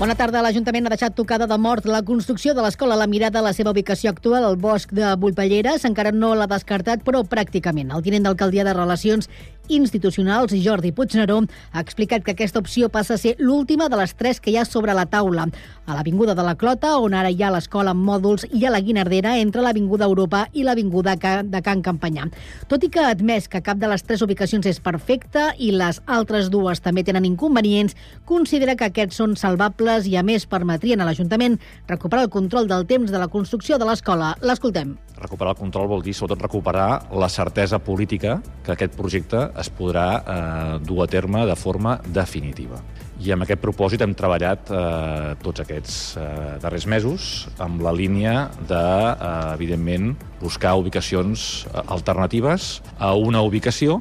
Bona tarda. L'Ajuntament ha deixat tocada de mort la construcció de l'escola La Mirada a la seva ubicació actual, al bosc de Bullpelleres. Encara no l'ha descartat, però pràcticament. El tinent d'alcaldia de Relacions Institucionals, Jordi Puigneró, ha explicat que aquesta opció passa a ser l'última de les tres que hi ha sobre la taula. A l'Avinguda de la Clota, on ara hi ha l'escola amb mòduls, i a la Guinardera, entre l'Avinguda Europa i l'Avinguda de Can Campanyà. Tot i que ha admès que cap de les tres ubicacions és perfecta i les altres dues també tenen inconvenients, considera que aquests són salvables i, a més, permetrien a l'Ajuntament recuperar el control del temps de la construcció de l'escola. L'escoltem. Recuperar el control vol dir, sobretot, recuperar la certesa política que aquest projecte es podrà eh, dur a terme de forma definitiva. I amb aquest propòsit hem treballat eh, tots aquests eh, darrers mesos amb la línia de, eh, evidentment, buscar ubicacions eh, alternatives a una ubicació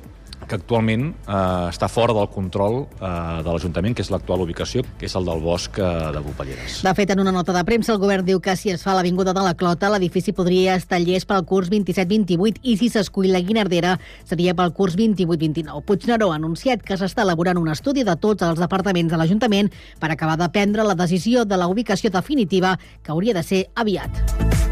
que actualment eh, està fora del control eh, de l'Ajuntament, que és l'actual ubicació, que és el del bosc eh, de Bupalleres. De fet, en una nota de premsa, el govern diu que si es fa l'Avinguda de la Clota, l'edifici podria estar llest pel curs 27-28 i si s'escull la Guinardera seria pel curs 28-29. Puigneró ha anunciat que s'està elaborant un estudi de tots els departaments de l'Ajuntament per acabar de prendre la decisió de la ubicació definitiva, que hauria de ser aviat.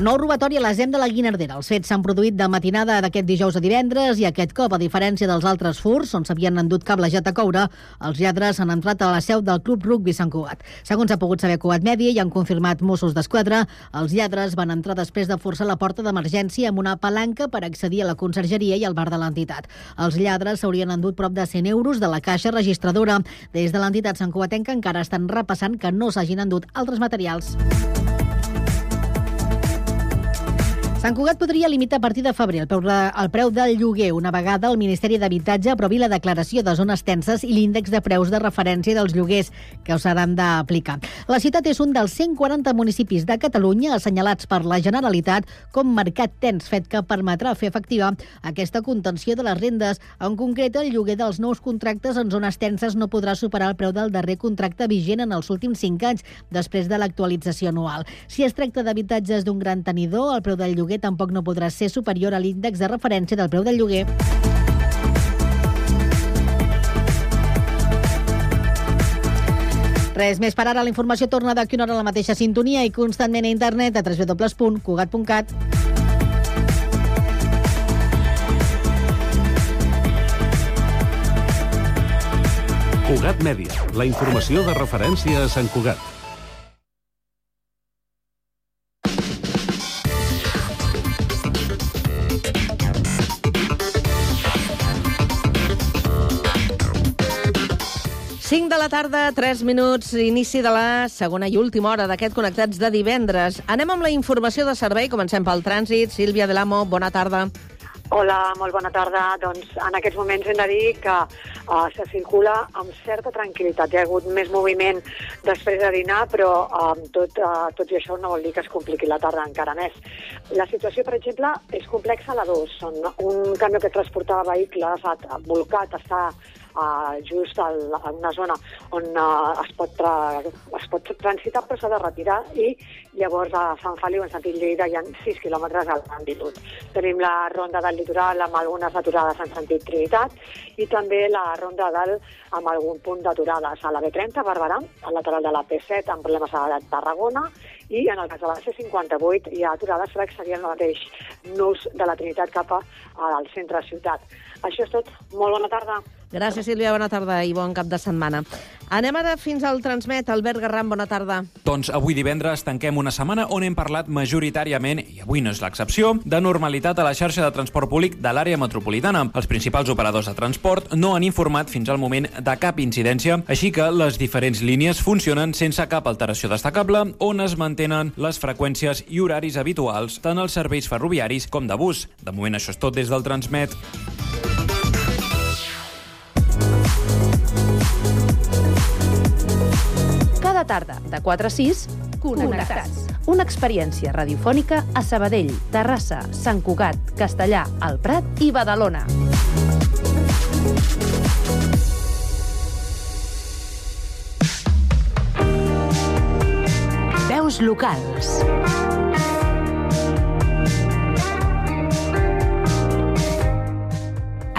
Nou robatori a la ZEM de la Guinardera. Els fets s'han produït de matinada d'aquest dijous a divendres i aquest cop, a diferència dels altres furs, on s'havien endut cablejat a coure, els lladres han entrat a la seu del Club Rugby Sant Cugat. Segons ha pogut saber Cugat Mèdia i han confirmat Mossos d'Esquadra, els lladres van entrar després de forçar la porta d'emergència amb una palanca per accedir a la consergeria i al bar de l'entitat. Els lladres s'haurien endut prop de 100 euros de la caixa registradora. Des de l'entitat Sant Cugatenca encara estan repassant que no s'hagin endut altres materials. Sant Cugat podria limitar a partir de febrer el preu, el preu del lloguer una vegada el Ministeri d'Habitatge aprovi la declaració de zones tenses i l'índex de preus de referència dels lloguers que s'hauran d'aplicar. La ciutat és un dels 140 municipis de Catalunya assenyalats per la Generalitat com mercat tens, fet que permetrà fer efectiva aquesta contenció de les rendes. En concret, el lloguer dels nous contractes en zones tenses no podrà superar el preu del darrer contracte vigent en els últims 5 anys, després de l'actualització anual. Si es tracta d'habitatges d'un gran tenidor, el preu del lloguer lloguer tampoc no podrà ser superior a l'índex de referència del preu del lloguer. Res més per ara. La informació torna d'aquí una hora a la mateixa sintonia i constantment a internet a www.cugat.cat. Cugat Mèdia, la informació de referència a Sant Cugat. De la tarda, 3 minuts, inici de la segona i última hora d'aquest Connectats de divendres. Anem amb la informació de servei, comencem pel trànsit. Sílvia Delamo, bona tarda. Hola, molt bona tarda. Doncs en aquests moments hem de dir que uh, se circula amb certa tranquil·litat. Hi ha hagut més moviment després de dinar, però uh, tot, uh, tot i això no vol dir que es compliqui la tarda encara més. La situació, per exemple, és complexa a la 2. Un camió que transportava vehicles ha volcat, està uh, just al, en una zona on uh, es, pot es pot transitar però s'ha de retirar i llavors a Sant Feliu, en sentit Lleida, hi ha 6 quilòmetres a l'altitud. Tenim la ronda del litoral amb algunes aturades en sentit Trinitat i també la ronda dalt amb algun punt d'aturades a la B30, a Barberà, al lateral de la P7 amb problemes a Tarragona i en el cas de la C58 hi ha aturades que serien el mateix nus de la Trinitat cap al centre ciutat. Això és tot. Molt bona tarda. Gràcies, Sílvia. Bona tarda i bon cap de setmana. Anem ara fins al Transmet. Albert Garram, bona tarda. Doncs avui divendres tanquem una setmana on hem parlat majoritàriament, i avui no és l'excepció, de normalitat a la xarxa de transport públic de l'àrea metropolitana. Els principals operadors de transport no han informat fins al moment de cap incidència, així que les diferents línies funcionen sense cap alteració destacable, on es mantenen les freqüències i horaris habituals, tant els serveis ferroviaris com de bus. De moment això és tot des del Transmet. Cada tarda, de 4 a 6, Connectats. Una experiència radiofònica a Sabadell, Terrassa, Sant Cugat, Castellà, El Prat i Badalona. Veus locals.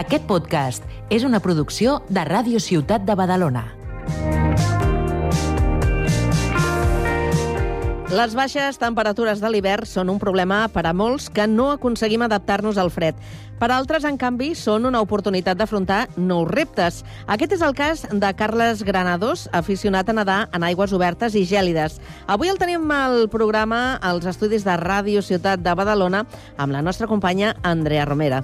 Aquest podcast és una producció de Ràdio Ciutat de Badalona. Les baixes temperatures de l'hivern són un problema per a molts que no aconseguim adaptar-nos al fred. Per altres, en canvi, són una oportunitat d'afrontar nous reptes. Aquest és el cas de Carles Granados, aficionat a nedar en aigües obertes i gèlides. Avui el tenim al programa als estudis de Ràdio Ciutat de Badalona amb la nostra companya Andrea Romera.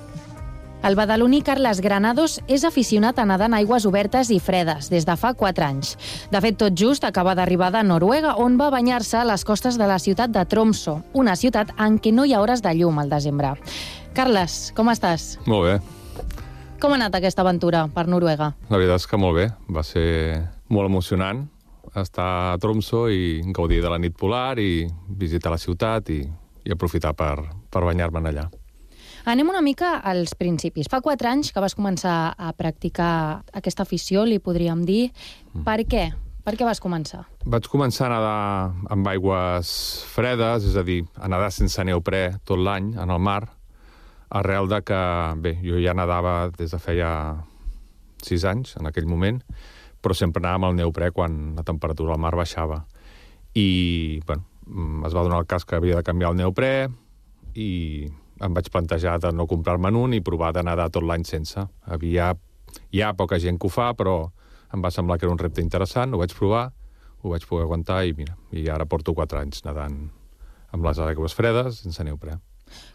El badaloní Carles Granados és aficionat a nedar en aigües obertes i fredes des de fa 4 anys. De fet, tot just acaba d'arribar de Noruega, on va banyar-se a les costes de la ciutat de Tromso, una ciutat en què no hi ha hores de llum al desembre. Carles, com estàs? Molt bé. Com ha anat aquesta aventura per Noruega? La veritat és que molt bé. Va ser molt emocionant estar a Tromso i gaudir de la nit polar i visitar la ciutat i, i aprofitar per, per banyar-me'n allà. Anem una mica als principis. Fa quatre anys que vas començar a practicar aquesta afició, li podríem dir. Mm. Per què? Per què vas començar? Vaig començar a nedar amb aigües fredes, és a dir, a nedar sense neoprè tot l'any en el mar, arrel de que, bé, jo ja nedava des de feia sis anys, en aquell moment, però sempre anava amb el neoprè quan la temperatura al mar baixava. I, bueno, mm, es va donar el cas que havia de canviar el neoprè i em vaig plantejar de no comprar-me'n un i provar de nedar tot l'any sense. Havia, hi ha poca gent que ho fa, però em va semblar que era un repte interessant, ho vaig provar, ho vaig poder aguantar i mira, i ara porto 4 anys nedant amb les aigües fredes sense neoprè.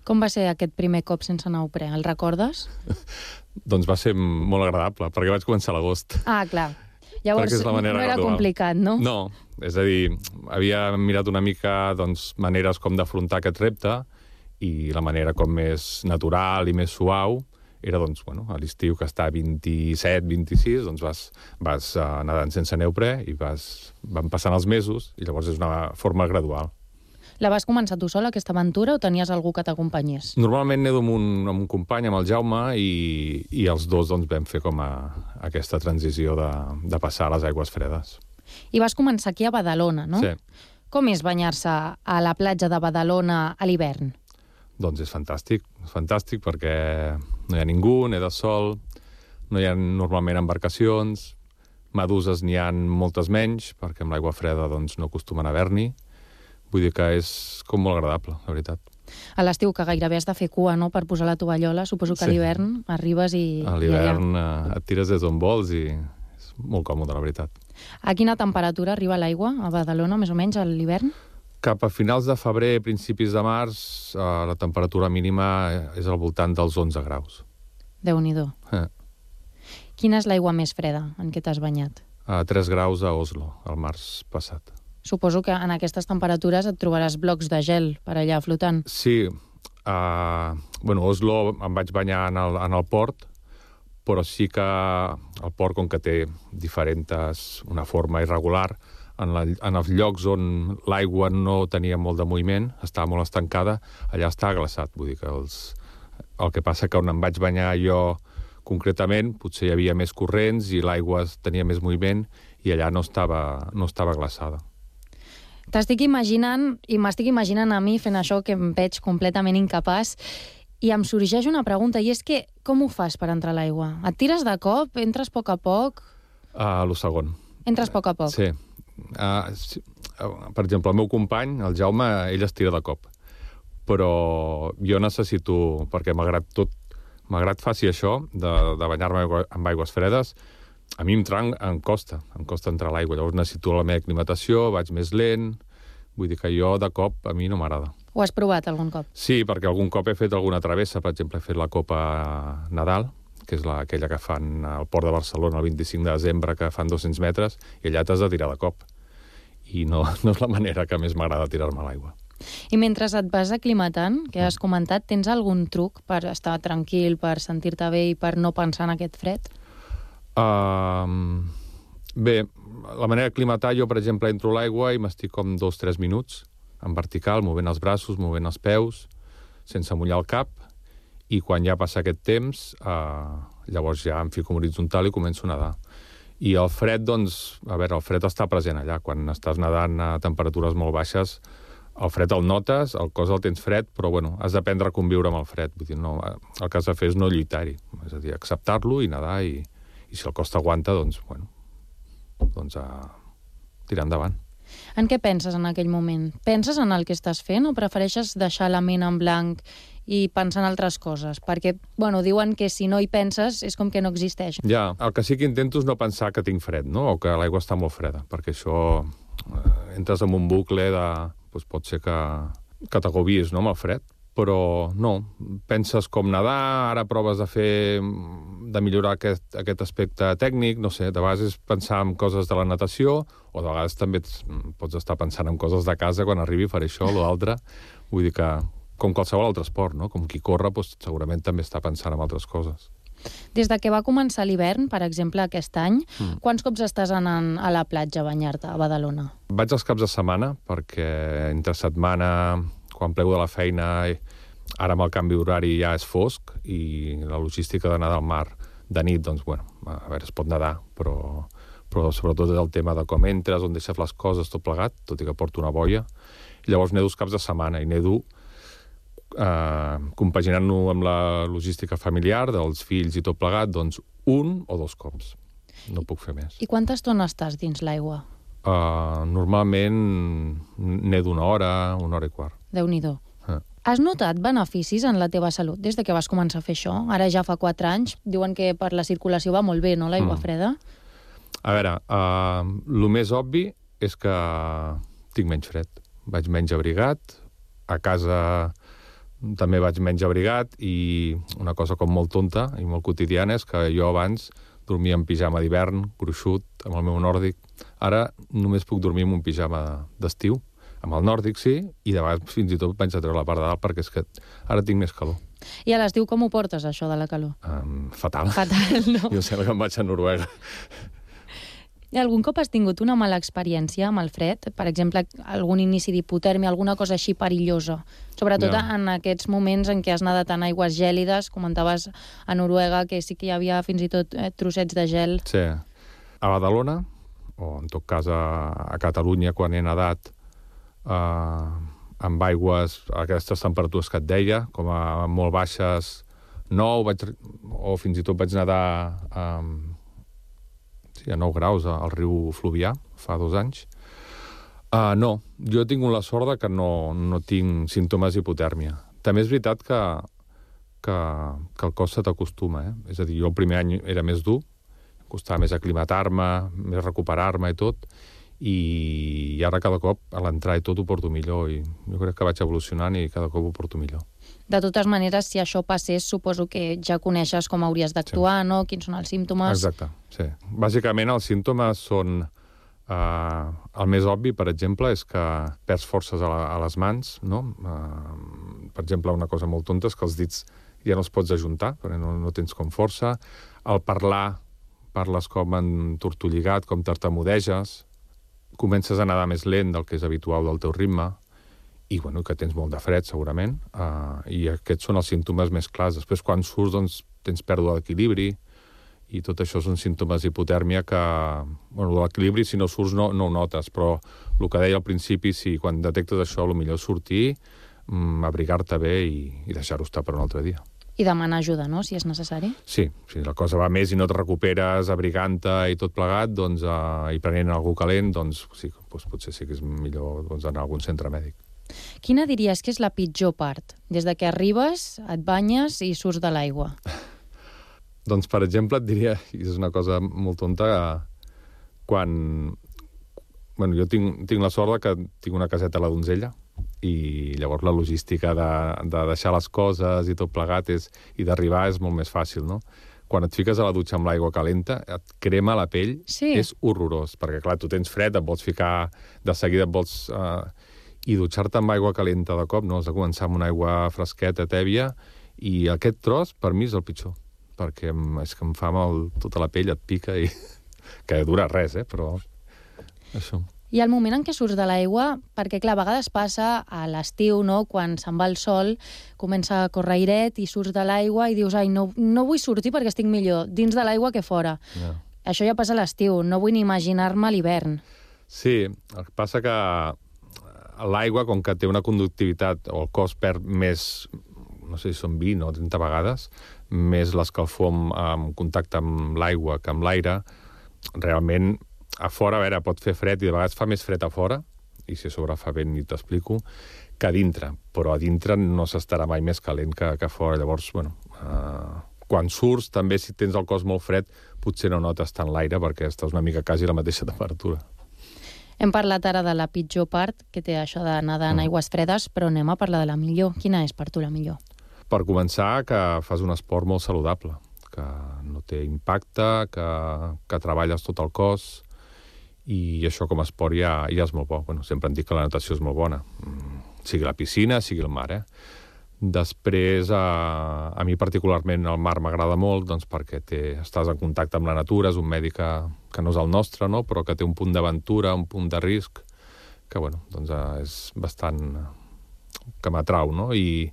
Com va ser aquest primer cop sense neoprè? El recordes? doncs va ser molt agradable, perquè vaig començar a l'agost. Ah, clar. Llavors, no era gradual. complicat, no? No, és a dir, havia mirat una mica doncs, maneres com d'afrontar aquest repte, i la manera com més natural i més suau era doncs, bueno, a l'estiu que està a 27, 26, doncs vas, vas uh, nedant sense neoprè i vas, van passant els mesos i llavors és una forma gradual. La vas començar tu sola, aquesta aventura, o tenies algú que t'acompanyés? Normalment nedo amb un, amb un company, amb el Jaume, i, i els dos doncs, vam fer com a, aquesta transició de, de passar a les aigües fredes. I vas començar aquí a Badalona, no? Sí. Com és banyar-se a la platja de Badalona a l'hivern? Doncs és fantàstic, és fantàstic perquè no hi ha ningú, de sol, no hi ha normalment embarcacions, meduses n'hi han moltes menys, perquè amb l'aigua freda doncs, no acostumen a haver-n'hi. Vull dir que és com molt agradable, la veritat. A l'estiu, que gairebé has de fer cua, no?, per posar la tovallola, suposo que sí. a l'hivern arribes i... A l'hivern eh, et tires des d'on vols i és molt còmode, la veritat. A quina temperatura arriba l'aigua a Badalona, més o menys, a l'hivern? Cap a finals de febrer, principis de març, eh, la temperatura mínima és al voltant dels 11 graus. Déu-n'hi-do. Eh. Quina és l'aigua més freda en què t'has banyat? A 3 graus a Oslo, el març passat. Suposo que en aquestes temperatures et trobaràs blocs de gel per allà flotant. Sí. Uh, bueno, Oslo em vaig banyar en el, en el port, però sí que el port, com que té diferents, una forma irregular, en, la, en els llocs on l'aigua no tenia molt de moviment, estava molt estancada, allà està glaçat. Vull dir que els, el que passa que on em vaig banyar jo concretament, potser hi havia més corrents i l'aigua tenia més moviment i allà no estava, no estava glaçada. T'estic imaginant, i m'estic imaginant a mi fent això que em veig completament incapaç, i em sorgeix una pregunta, i és que com ho fas per entrar a l'aigua? Et tires de cop? Entres a poc a poc? A lo segon. Entres a poc a poc? Sí, Uh, si, uh, per exemple, el meu company, el Jaume, ell es tira de cop. Però jo necessito, perquè malgrat tot, malgrat faci això, de, de banyar-me amb aigües fredes, a mi em, trang, em costa, em costa entrar a l'aigua. Llavors necessito la meva aclimatació, vaig més lent, vull dir que jo de cop a mi no m'agrada. Ho has provat algun cop? Sí, perquè algun cop he fet alguna travessa, per exemple, he fet la Copa Nadal, que és la, aquella que fan al Port de Barcelona el 25 de desembre, que fan 200 metres, i allà t'has de tirar de cop. I no, no és la manera que més m'agrada tirar-me a l'aigua. I mentre et vas aclimatant, que has comentat, tens algun truc per estar tranquil, per sentir-te bé i per no pensar en aquest fred? Uh, bé, la manera d'aclimatar, jo, per exemple, entro a l'aigua i m'estic com dos, tres minuts en vertical, movent els braços, movent els peus, sense mullar el cap, i quan ja passa aquest temps, eh, llavors ja em fico horitzontal i començo a nedar. I el fred, doncs, a veure, el fred està present allà. Quan estàs nedant a temperatures molt baixes, el fred el notes, el cos el tens fred, però bueno, has d'aprendre a conviure amb el fred. Vull dir, no, el que has de fer és no lluitar-hi, és a dir, acceptar-lo i nedar, i, i si el cos t'aguanta, doncs, bueno, doncs a tirar endavant. En què penses en aquell moment? Penses en el que estàs fent o prefereixes deixar la ment en blanc i pensar en altres coses? Perquè, bueno, diuen que si no hi penses és com que no existeix. Ja, el que sí que intento és no pensar que tinc fred, no? o que l'aigua està molt freda, perquè això eh, entres en un bucle de... Doncs pot ser que, que t'agobies no, amb el fred, però no, penses com nedar, ara proves de fer de millorar aquest, aquest aspecte tècnic, no sé, de vegades és pensar en coses de la natació, o de vegades també pots estar pensant en coses de casa, quan arribi faré això o l'altre. Vull dir que, com qualsevol altre esport, no? com qui corre, doncs, segurament també està pensant en altres coses. Des de que va començar l'hivern, per exemple, aquest any, mm. quants cops estàs anant a la platja a banyar-te a Badalona? Vaig els caps de setmana, perquè entre setmana, quan plego de la feina, ara amb el canvi d'horari ja és fosc, i la logística d'anar del mar de nit, doncs, bueno, a veure, es pot nedar, però, però sobretot és el tema de com entres, on deixes les coses, tot plegat, tot i que porto una boia. I llavors nedo els caps de setmana, i nedo eh, compaginant-ho amb la logística familiar dels fills i tot plegat, doncs un o dos cops. No puc fer més. I quanta estona estàs dins l'aigua? Uh, normalment n'he d'una hora, una hora i quart. Déu-n'hi-do. Uh. Has notat beneficis en la teva salut des de que vas començar a fer això? Ara ja fa 4 anys. Diuen que per la circulació va molt bé, no, l'aigua mm. freda? A veure, uh, el més obvi és que tinc menys fred. Vaig menys abrigat, a casa també vaig menys abrigat i una cosa com molt tonta i molt quotidiana és que jo abans dormia en pijama d'hivern, gruixut, amb el meu nòrdic. Ara només puc dormir amb un pijama d'estiu, amb el nòrdic sí, i de vegades fins i tot vaig a treure la part de dalt perquè és que ara tinc més calor. I a l'estiu com ho portes, això de la calor? Um, fatal. Fatal, no? Jo sembla que em vaig a Noruega. Algun cop has tingut una mala experiència amb el fred? Per exemple, algun inici d'hipotèrmia, alguna cosa així perillosa? Sobretot no. en aquests moments en què has nedat en aigües gèlides, comentaves a Noruega que sí que hi havia fins i tot eh, trossets de gel. Sí. A Badalona, o en tot cas a, a Catalunya, quan he nedat eh, amb aigües a aquestes temperatures que et deia, com a molt baixes 9, vaig, o fins i tot vaig nedar amb sí, a 9 graus al riu Fluvià, fa dos anys. Uh, no, jo he tingut la sort de que no, no tinc símptomes d'hipotèrmia. També és veritat que, que, que el cos se t'acostuma, eh? És a dir, jo el primer any era més dur, costava més aclimatar-me, més recuperar-me i tot, i ara cada cop a l'entrar i tot ho porto millor i jo crec que vaig evolucionant i cada cop ho porto millor. De totes maneres, si això passés, suposo que ja coneixes com hauries d'actuar, sí. no? Quins són els símptomes? Exacte, sí. Bàsicament, els símptomes són... Uh, el més obvi, per exemple, és que perds forces a, la, a les mans, no? Uh, per exemple, una cosa molt tonta és que els dits ja no els pots ajuntar, perquè no, no tens com força. Al parlar, parles com en tortolligat, com tartamudeges, comences a nedar més lent del que és habitual del teu ritme, i bueno, que tens molt de fred, segurament, uh, i aquests són els símptomes més clars. Després, quan surts, doncs, tens pèrdua d'equilibri, i tot això són símptomes d'hipotèrmia que... Bueno, l'equilibri, si no surts, no, no ho notes, però el que deia al principi, si quan detectes això, el millor és sortir, mm, abrigar-te bé i, i deixar-ho estar per un altre dia. I demanar ajuda, no?, si és necessari. Sí, si la cosa va més i no et recuperes abrigant-te i tot plegat, doncs, uh, i prenent algú calent, doncs sí, doncs potser sí que és millor doncs, anar a algun centre mèdic. Quina diries que és la pitjor part? Des de que arribes, et banyes i surts de l'aigua. doncs, per exemple, et diria, i és una cosa molt tonta, quan... Bueno, jo tinc, tinc la sort que tinc una caseta a la donzella, i llavors la logística de, de deixar les coses i tot plegat és, i d'arribar és molt més fàcil, no? Quan et fiques a la dutxa amb l'aigua calenta, et crema la pell, sí. és horrorós, perquè clar, tu tens fred, et vols ficar, de seguida et vols... Eh, i dutxar-te amb aigua calenta de cop, no? Has de començar amb una aigua fresqueta, tèbia, i aquest tros, per mi, és el pitjor, perquè és que em fa mal tota la pell, et pica, i que dura res, eh? però això. I el moment en què surts de l'aigua, perquè clar, a vegades passa a l'estiu, no? quan se'n va el sol, comença a córrer airet i surts de l'aigua i dius, ai, no, no vull sortir perquè estic millor dins de l'aigua que fora. Yeah. Això ja passa a l'estiu, no vull ni imaginar-me l'hivern. Sí, el que passa que l'aigua, com que té una conductivitat, o el cos perd més, no sé si són 20 o 30 vegades, més l'escalfor en contacte amb l'aigua que amb l'aire, realment a fora, a veure, pot fer fred i de vegades fa més fred a fora, i si a sobre fa vent ni t'explico, que a dintre. Però a dintre no s'estarà mai més calent que, que a fora. Llavors, bueno, uh, quan surts, també si tens el cos molt fred, potser no notes tant l'aire perquè estàs una mica quasi a la mateixa temperatura. Hem parlat ara de la pitjor part, que té això de nedar en Mm. aigües fredes, però anem a parlar de la millor. Quina és per tu la millor? Per començar, que fas un esport molt saludable, que no té impacte, que, que treballes tot el cos, i això com a esport ja, ja és molt bo. Bueno, sempre em dic que la natació és molt bona, mm, sigui la piscina, sigui el mar, eh? Després, a, a mi particularment el mar m'agrada molt doncs perquè té, estàs en contacte amb la natura, és un medi que, que no és el nostre, no? però que té un punt d'aventura, un punt de risc, que bueno, doncs, eh, és bastant que m'atrau, no? I,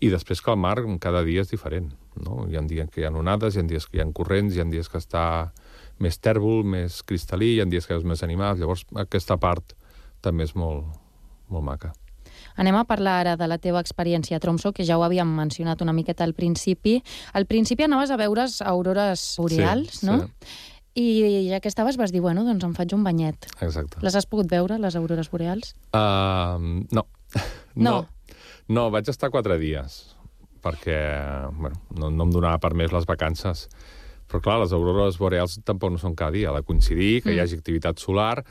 I després que el mar cada dia és diferent, no? Hi ha dies que hi ha onades, hi ha dies que hi ha corrents, hi ha dies que està més tèrbol, més cristal·lí, hi ha dies que veus més animals, llavors aquesta part també és molt, molt maca. Anem a parlar ara de la teva experiència a Tromso, que ja ho havíem mencionat una miqueta al principi. Al principi anaves a veure's aurores boreals, Sí, no? sí. I ja que estaves vas dir, bueno, doncs em faig un banyet. Exacte. Les has pogut veure, les aurores boreals? Uh, no. No. No, vaig estar quatre dies, perquè bueno, no, no em donava per més les vacances. Però clar, les aurores boreals tampoc no són cada dia. Ha de coincidir, que mm. hi hagi activitat solar,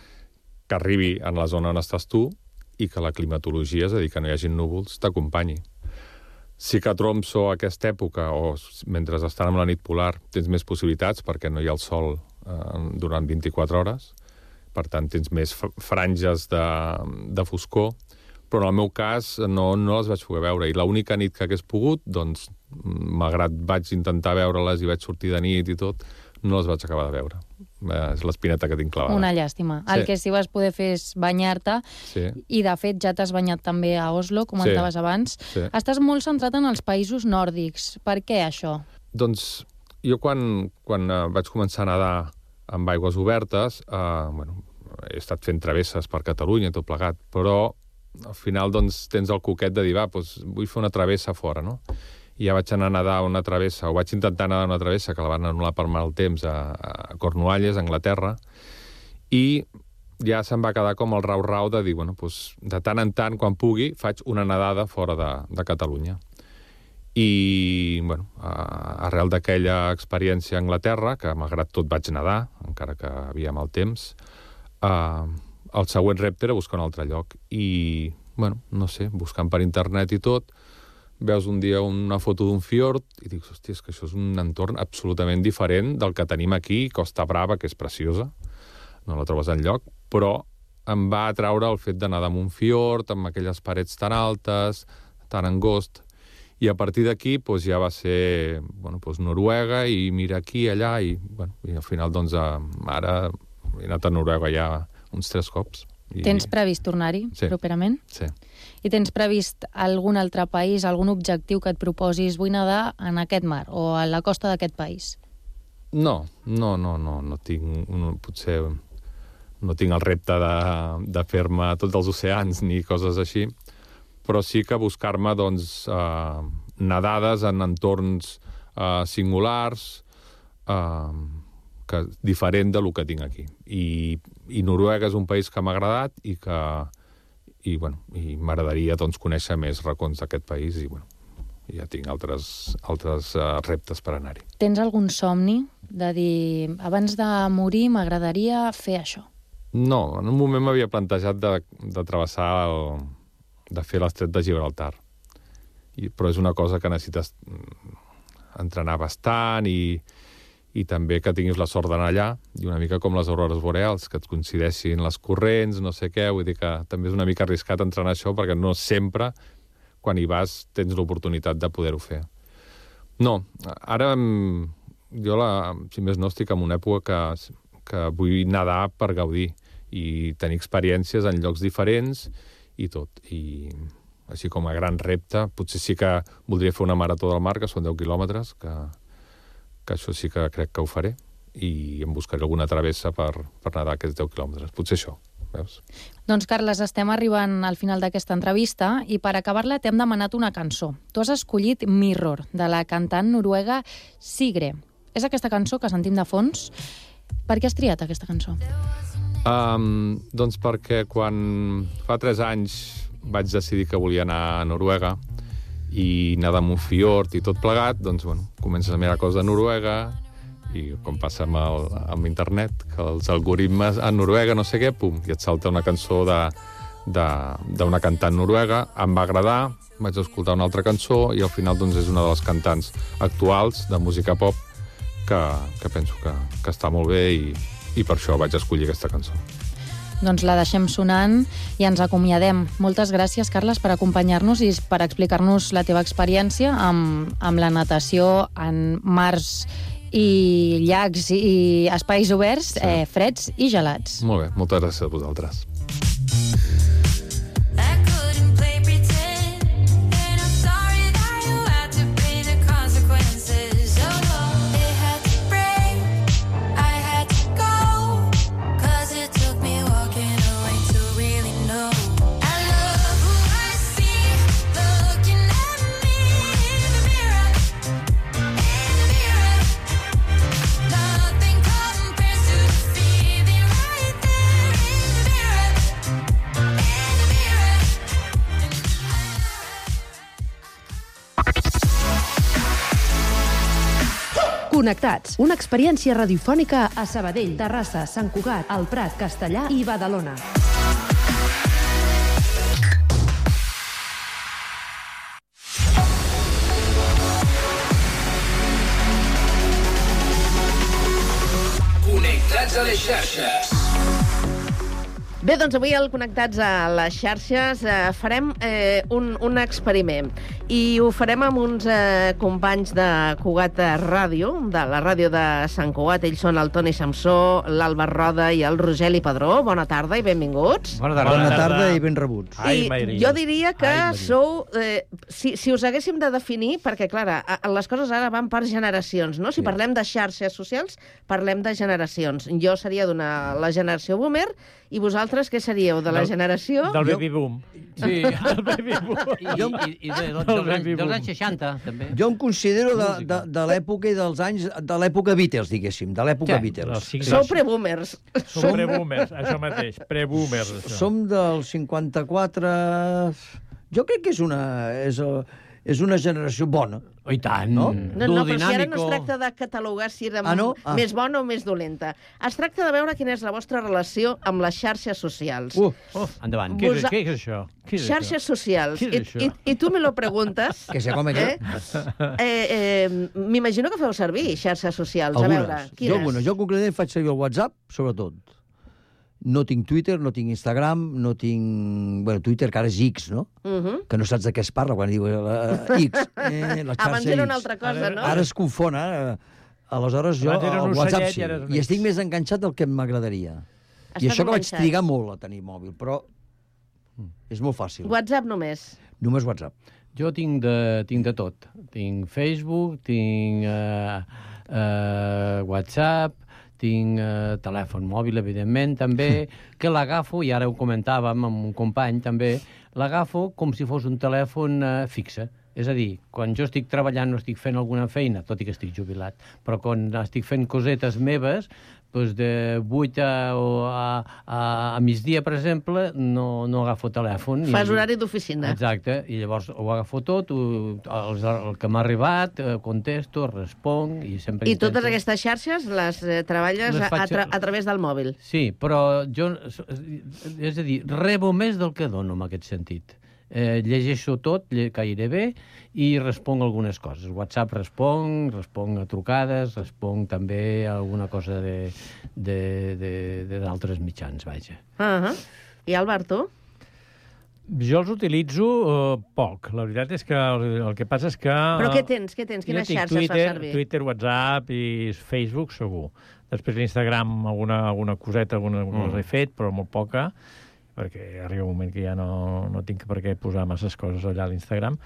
que arribi en la zona on estàs tu i que la climatologia, és a dir, que no hi hagi núvols, t'acompanyi. Sí que a Tromso, a aquesta època, o mentre estan amb la nit polar, tens més possibilitats perquè no hi ha el sol durant 24 hores. Per tant, tens més fr- franges de, de foscor, però en el meu cas no, no les vaig poder veure. I l'única nit que hagués pogut, doncs, malgrat vaig intentar veure-les i vaig sortir de nit i tot, no les vaig acabar de veure. Eh, és l'espineta que tinc clavada. Una llàstima. Sí. El que sí vas poder fer és banyar-te Sí, i, de fet, ja t'has banyat també a Oslo, comentaves abans. sí. Estàs molt centrat en els països nòrdics. Per què això? Doncs jo quan, quan eh, vaig començar a nedar amb aigües obertes, eh, bueno, he estat fent travesses per Catalunya tot plegat, però al final doncs, tens el coquet de dir, va, doncs, vull fer una travessa fora, no? I ja vaig anar a nedar una travessa, o vaig intentar nedar una travessa, que la van anul·lar per mal temps a, a Cornualles, a Anglaterra, i ja se'm va quedar com el rau-rau de dir, bueno, doncs, de tant en tant, quan pugui, faig una nedada fora de, de Catalunya. I, bueno, arrel d'aquella experiència a Anglaterra, que malgrat tot vaig nedar, encara que havia mal temps, eh, el següent repte era buscar un altre lloc. I, bueno, no sé, buscant per internet i tot, veus un dia una foto d'un fiord i dius, hòstia, és que això és un entorn absolutament diferent del que tenim aquí, Costa Brava, que és preciosa, no la trobes enlloc, però em va atraure el fet d'anar damunt un fiord, amb aquelles parets tan altes, tan angost, i a partir d'aquí doncs, ja va ser bueno, doncs, Noruega i mira aquí, allà, i, bueno, i al final doncs, ara he anat a Noruega ja uns tres cops. I, Tens previst tornar-hi Sí. properament? Sí. I tens previst algun altre país, algun objectiu que et proposis vull nedar en aquest mar o a la costa d'aquest país? No, no, no, no, no tinc, no, potser no tinc el repte de, de fer-me tots els oceans ni coses així, però sí que buscar-me doncs, eh, nedades en entorns eh, singulars, eh, que, diferent de lo que tinc aquí. I, I Noruega és un país que m'ha agradat i que i, bueno, i m'agradaria doncs, conèixer més racons d'aquest país i bueno, ja tinc altres, altres uh, reptes per anar-hi. Tens algun somni de dir abans de morir m'agradaria fer això? No, en un moment m'havia plantejat de, de travessar el, de fer l'estret de Gibraltar. I, però és una cosa que necessites mm, entrenar bastant i, i també que tinguis la sort d'anar allà i una mica com les aurores boreals, que et coincideixin les corrents, no sé què, vull dir que també és una mica arriscat entrenar això perquè no sempre quan hi vas tens l'oportunitat de poder-ho fer. No, ara mm, jo, la, si més no, estic en una època que, que vull nedar per gaudir i tenir experiències en llocs diferents i tot. I així com a gran repte, potser sí que voldria fer una marató del mar, que són 10 quilòmetres, que, que això sí que crec que ho faré, i em buscaré alguna travessa per, per nedar aquests 10 quilòmetres. Potser això, veus? Doncs, Carles, estem arribant al final d'aquesta entrevista i per acabar-la t'hem demanat una cançó. Tu has escollit Mirror, de la cantant noruega Sigre. És aquesta cançó que sentim de fons. Per què has triat aquesta cançó? Um, doncs perquè quan fa 3 anys vaig decidir que volia anar a Noruega i amb un fiord i tot plegat, doncs, bueno, comences a mirar coses de Noruega i com passa amb, el, amb internet, que els algoritmes a Noruega, no sé què, pum, i et salta una cançó de d'una cantant noruega, em va agradar, vaig escoltar una altra cançó i al final doncs, és una de les cantants actuals de música pop que, que penso que, que està molt bé i, i per això vaig escollir aquesta cançó. Doncs la deixem sonant i ens acomiadem. Moltes gràcies, Carles, per acompanyar-nos i per explicar-nos la teva experiència amb, amb la natació en mars i llacs i espais oberts, sí. eh, freds i gelats. Molt bé, moltes gràcies a vosaltres. Connectats, una experiència radiofònica a Sabadell, Terrassa, Sant Cugat, El Prat, Castellà i Badalona. Connectats a les xarxes. Bé, doncs avui al Connectats a les xarxes eh, farem eh, un, un experiment i ho farem amb uns eh, companys de Cugat Ràdio, de la ràdio de Sant Cugat. Ells són el Toni Samsó, l'Alba Roda i el Rogeli Padró. Bona tarda i benvinguts. Bona tarda, Bona tarda i ben rebuts. Ai, jo diria que Ai, sou... Eh, si, si us haguéssim de definir, perquè, clar, les coses ara van per generacions, no? Si sí. parlem de xarxes socials, parlem de generacions. Jo seria d'una la generació boomer i vosaltres què seríeu? De la del, generació? Del baby boom. Sí, el baby boom. I, i, i, i de, de, dels, anys, dels anys 60, també. Jo em considero de, de, de l'època i dels anys... De l'època Beatles, diguéssim, de l'època sí. Beatles. Sí, Sou pre-boomers. Som pre-boomers, això mateix, pre-boomers. Som del 54... Jo crec que és una... És, és una generació bona. Oh, I tant. No? No, no, però si ara no es tracta de catalogar si érem ah, no? ah. més bona o més dolenta. Es tracta de veure quina és la vostra relació amb les xarxes socials. Uh, uh endavant. Què és, què és això? Què és xarxes això? socials. Què és això? I, i, I tu me lo preguntes. que sé com és. Eh? eh, eh, M'imagino que feu servir xarxes socials. Algunes. A veure, quines? Jo, algunes. Jo concretament faig servir el WhatsApp, sobretot no tinc Twitter, no tinc Instagram, no tinc... Bueno, Twitter, que ara és X, no? Uh mhm. -huh. Que no saps de què es parla quan diu uh, X. Eh, la Abans era una altra cosa, no? Ara es confon, ara. Aleshores jo, el WhatsApp sí. I, I estic més enganxat del que m'agradaria. I això que vaig trigar molt a tenir mòbil, però és molt fàcil. WhatsApp només? Només WhatsApp. Jo tinc de, tinc de tot. Tinc Facebook, tinc uh, uh, WhatsApp, tinc eh, telèfon mòbil, evidentment, també, que l'agafo, i ara ho comentàvem amb un company també, l'agafo com si fos un telèfon eh, fixe. És a dir, quan jo estic treballant no estic fent alguna feina, tot i que estic jubilat, però quan estic fent cosetes meves, doncs de 8 a, a, a, a migdia, per exemple, no, no agafo telèfon. Fas i, horari d'oficina. Exacte, i llavors ho agafo tot, ho, el, el que m'ha arribat, eh, contesto, responc, i sempre I intento... totes aquestes xarxes les eh, treballes les faig... a, tra a través del mòbil? Sí, però jo, és a dir, rebo més del que dono en aquest sentit eh, llegeixo tot gairebé i responc algunes coses. WhatsApp responc, responc a trucades, responc també a alguna cosa d'altres mitjans, vaja. Uh -huh. I Alberto? Jo els utilitzo uh, poc. La veritat és que el, el que passa és que... Però què tens? Què tens? Quines xarxes Twitter, fa servir? Twitter, WhatsApp i Facebook, segur. Després l'Instagram, alguna, alguna coseta, alguna mm. cosa he fet, però molt poca perquè arriba un moment que ja no, no tinc per què posar masses coses allà a l'Instagram,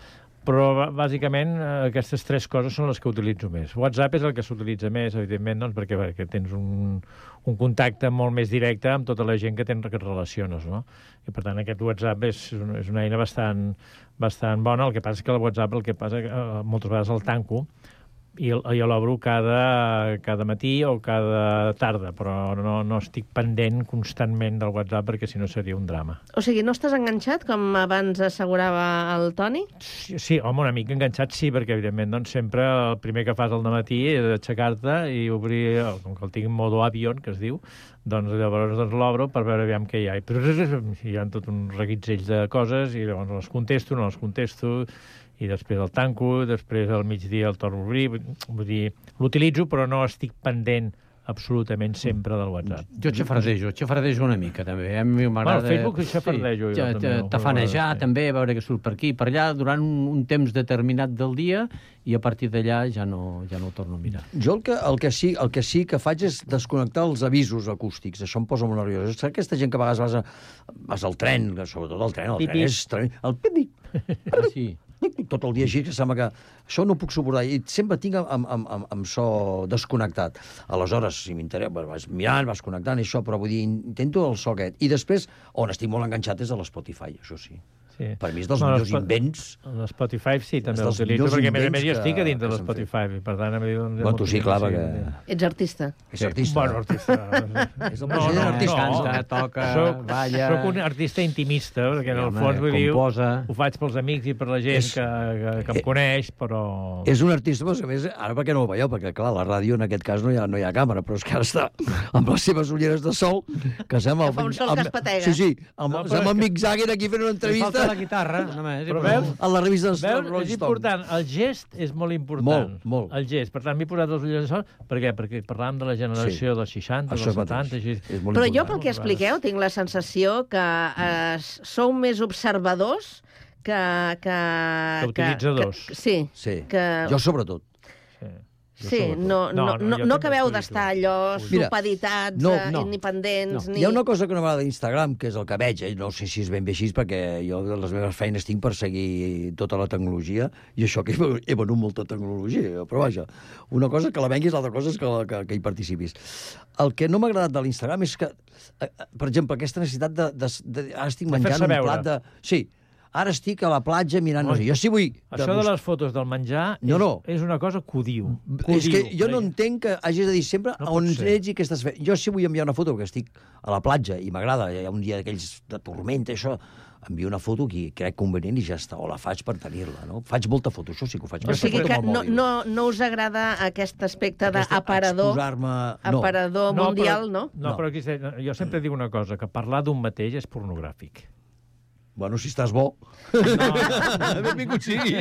però bàsicament eh, aquestes tres coses són les que utilitzo més. WhatsApp és el que s'utilitza més, evidentment, doncs, perquè, perquè tens un, un contacte molt més directe amb tota la gent que, tens, que et relaciones, no? I per tant aquest WhatsApp és, és una eina bastant, bastant bona, el que passa és que el WhatsApp el que passa que eh, moltes vegades el tanco i, jo l'obro cada, cada matí o cada tarda, però no, no estic pendent constantment del WhatsApp perquè si no seria un drama. O sigui, no estàs enganxat, com abans assegurava el Toni? Sí, sí home, una mica enganxat sí, perquè evidentment doncs, sempre el primer que fas al matí és aixecar-te i obrir, com que el tinc en modo avion, que es diu, doncs llavors doncs, l'obro per veure aviam què hi ha. Però hi ha tot un reguitzell de coses i llavors les contesto, no les contesto, i després el tanco, després al migdia el torno a obrir, vull dir, l'utilitzo però no estic pendent absolutament sempre del WhatsApp. Jo xafardejo, xafardejo una mica, també. A mi m'agrada... Bueno, Facebook xafardejo, sí, jo també. Tafanejar, sí. també, veure què surt per aquí per allà, durant un, un temps determinat del dia, i a partir d'allà ja no, ja no ho torno a mirar. Jo el que, el, que sí, el que sí que faig és desconnectar els avisos acústics. Això em posa molt nerviós. Saps aquesta gent que a vegades vas, a, vas al tren, sobretot al tren, el tren és... El pipi. Ah, sí tot el dia així, que sembla que això no puc suportar. I sempre tinc amb, amb, amb, amb so desconnectat. Aleshores, si m'interessa, vas mirant, vas connectant, i això, però vull dir, intento el so aquest. I després, on estic molt enganxat és a l'Spotify, això sí. Sí. Per mi és dels no, millors invents. L'Spotify sí, també l'utilitzo, perquè a més a més jo estic a dintre de l'Spotify, per tant... Bueno, tu sí, clar, perquè... Ets artista. És artista. Bueno, artista. és el no, no, artista. No, Canta, toca, soc, balla... Soc un artista intimista, perquè en el fons vull dir, ho faig pels amics i per la gent és, que, que, que em eh, coneix, però... És un artista, però a més, ara perquè no ho veieu, perquè clar, la ràdio en aquest cas no hi ha, no hi ha càmera, però és que ara està amb les seves ulleres de sol, que sembla... Que fa un sol que es patega. Sí, sí, amb, no, amb el Mick Jagger aquí fent una entrevista. La guitarra, només. Però veus? A la revista dels veus? Rolling És important. El gest és molt important. Molt, molt. El gest. Per tant, m'he posat els ulls de sol. Per què? Perquè parlàvem de la generació sí. dels 60, Això dels 70... Així. És molt Però important. jo, pel que expliqueu, tinc la sensació que eh, sou més observadors que... Que, que utilitzadors. Que, sí. sí. Que... Jo sobretot. Sí. No, no, no, no, no acabeu d'estar allò supeditats, no, no, independents... No. Ni... Hi ha una cosa que no m'agrada d'Instagram, que és el que veig, eh? no sé si és ben bé així, perquè jo de les meves feines tinc per seguir tota la tecnologia, i això que he venut molta tecnologia, però vaja, una cosa que la venguis, l'altra cosa és que, que, que hi participis. El que no m'ha agradat de l'Instagram és que, eh, eh, per exemple, aquesta necessitat de... de, de ara estic menjant un plat de... Sí, ara estic a la platja mirant... No sé, jo sí vull... Això de, de les fotos del menjar no, no. És, és una cosa que ho diu. Que és que jo no entenc que hagis de dir sempre no on ets i què estàs fent. Jo sí vull enviar una foto que estic a la platja i m'agrada, hi ha un dia d'aquells de tormenta, això, envio una foto que crec convenient i ja està, o la faig per tenir-la, no? Faig molta foto, això sí que ho faig. O sigui que no, no, no us agrada aquest aspecte d'aparador no. aparador no, mundial, però, no? No, no, però aquí, jo sempre dic una cosa, que parlar d'un mateix és pornogràfic. Bueno, si estàs bo. No. Benvingut sigui.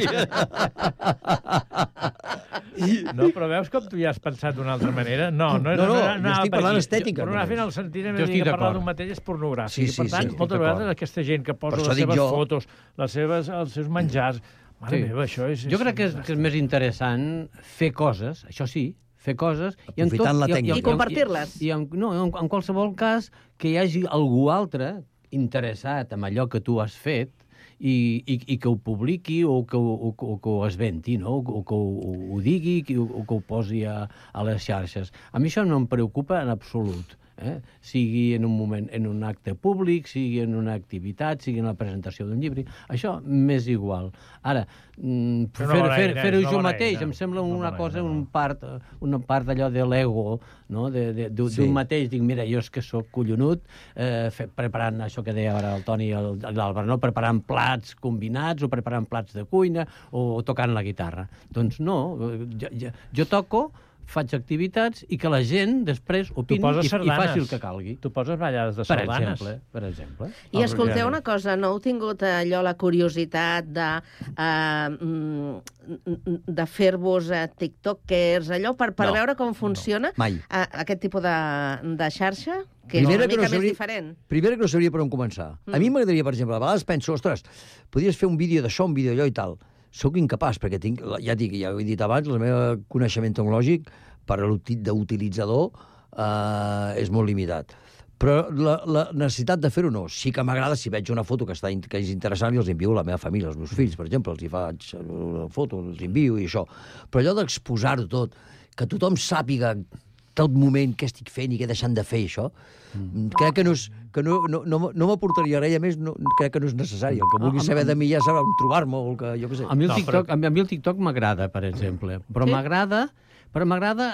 No, però veus com tu ja has pensat d'una altra manera? No, no, no, no, no, no estic parlant estètica. Pornogràfic en el sentit de que parlar d'un mateix és pornogràfic. Sí, sí, per tant, sí, moltes vegades aquesta gent que posa les seves jo... fotos, les seves, els seus menjars... Mare sí. meva, això és... Jo crec que és, que és més interessant fer coses, això sí, fer coses i, en tot, la i, i, i compartir-les. I, i en, no, en, en qualsevol cas que hi hagi algú altre interessat en allò que tu has fet i, i, i que ho publiqui o que, o, o que ho esventi, no? o, que ho, ho digui o, o que ho posi a, a les xarxes. A mi això no em preocupa en absolut eh? sigui en un moment, en un acte públic, sigui en una activitat, sigui en la presentació d'un llibre, això m'és igual. Ara, mm, fer-ho fer, fer, fer jo mateix em sembla una no cosa, un part, una part d'allò de l'ego, no? d'un sí. mateix, dic, mira, jo és que sóc collonut, eh, fe, preparant això que deia ara el Toni i l'Àlvaro, no? preparant plats combinats o preparant plats de cuina o, o tocant la guitarra. Doncs no, jo, jo, jo toco faig activitats i que la gent després opini i, i faci el que calgui. Tu poses ballades de sardanes. Per exemple. Per exemple. I escolteu una cosa, no heu tingut allò la curiositat de, uh, de fer-vos uh, tiktokers, allò, per, per no, veure com funciona no, mai. Aquest tipus de, de xarxa? que primera és una mica no sabria, més diferent. Primera que no sabria per on començar. Mm. A mi m'agradaria, per exemple, a vegades penso, ostres, podries fer un vídeo d'això, un vídeo d'allò i tal sóc incapaç, perquè tinc, ja dic, ja ho he dit abans, el meu coneixement tecnològic per d'utilitzador eh, és molt limitat. Però la, la necessitat de fer-ho no. Sí que m'agrada si veig una foto que, està, que és interessant i els envio a la meva família, als meus fills, per exemple, els hi faig una foto, els envio i això. Però allò d'exposar-ho tot, que tothom sàpiga tot moment què estic fent i què deixant de fer, això. Mm. Crec que no és, que no, no, no, no m'aportaria res, i a més no, crec que no és necessari. El que vulgui Ah, saber amb- de mi ja sabrà on trobar-me o el que, jo què sé. A mi el TikTok, a mi, a mi el TikTok m'agrada, per exemple, però Sí? m'agrada però m'agrada,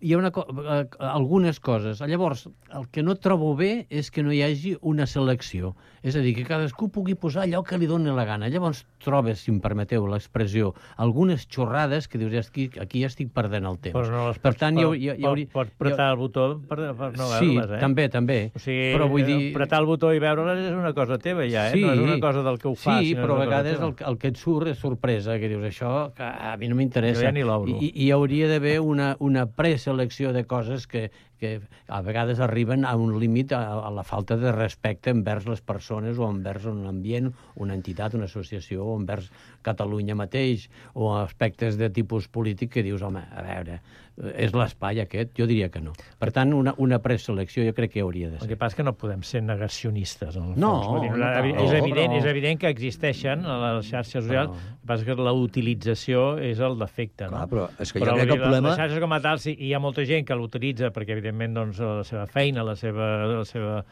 hi ha una, co- eh, algunes coses. Llavors, el que no trobo bé és que no hi hagi una selecció. És a dir, que cadascú pugui posar allò que li doni la gana. Llavors trobes, si em permeteu l'expressió, algunes xorrades que dius, "Ja estic, aquí ja estic perdent el temps. Però no les per pots- tant, hi, pot- hi, hi, pot- hauria... Pots apretar el botó per, per no Sí, eh? també, també. O sigui, Però vull dir- apretar el botó i veure-les és una cosa teva, ja, eh? No és una cosa del que ho fa, Sí, però a vegades el, el que et surt és sorpresa, que dius, això que a mi no m'interessa. Jo ja ni l'obro. I, I hi hauria d'haver una, una preselecció de coses que, que a vegades arriben a un límit a, a la falta de respecte envers les persones o envers un ambient, una entitat, una associació, o envers Catalunya mateix, o aspectes de tipus polític que dius, home, a veure, és l'espai aquest? Jo diria que no. Per tant, una, una preselecció jo crec que hauria de El ser. que passa és que no podem ser negacionistes, en el No, fons. Dir, no cal. és, evident, Però- és evident que existeixen a les xarxes socials, el que passa és que la utilització és el defecte. No? Clar, però és que jo Però, crec vull que el problema- Les xarxes com a tal, sí, hi ha molta gent que l'utilitza perquè, evidentment, doncs, la seva feina, la seva, la seva,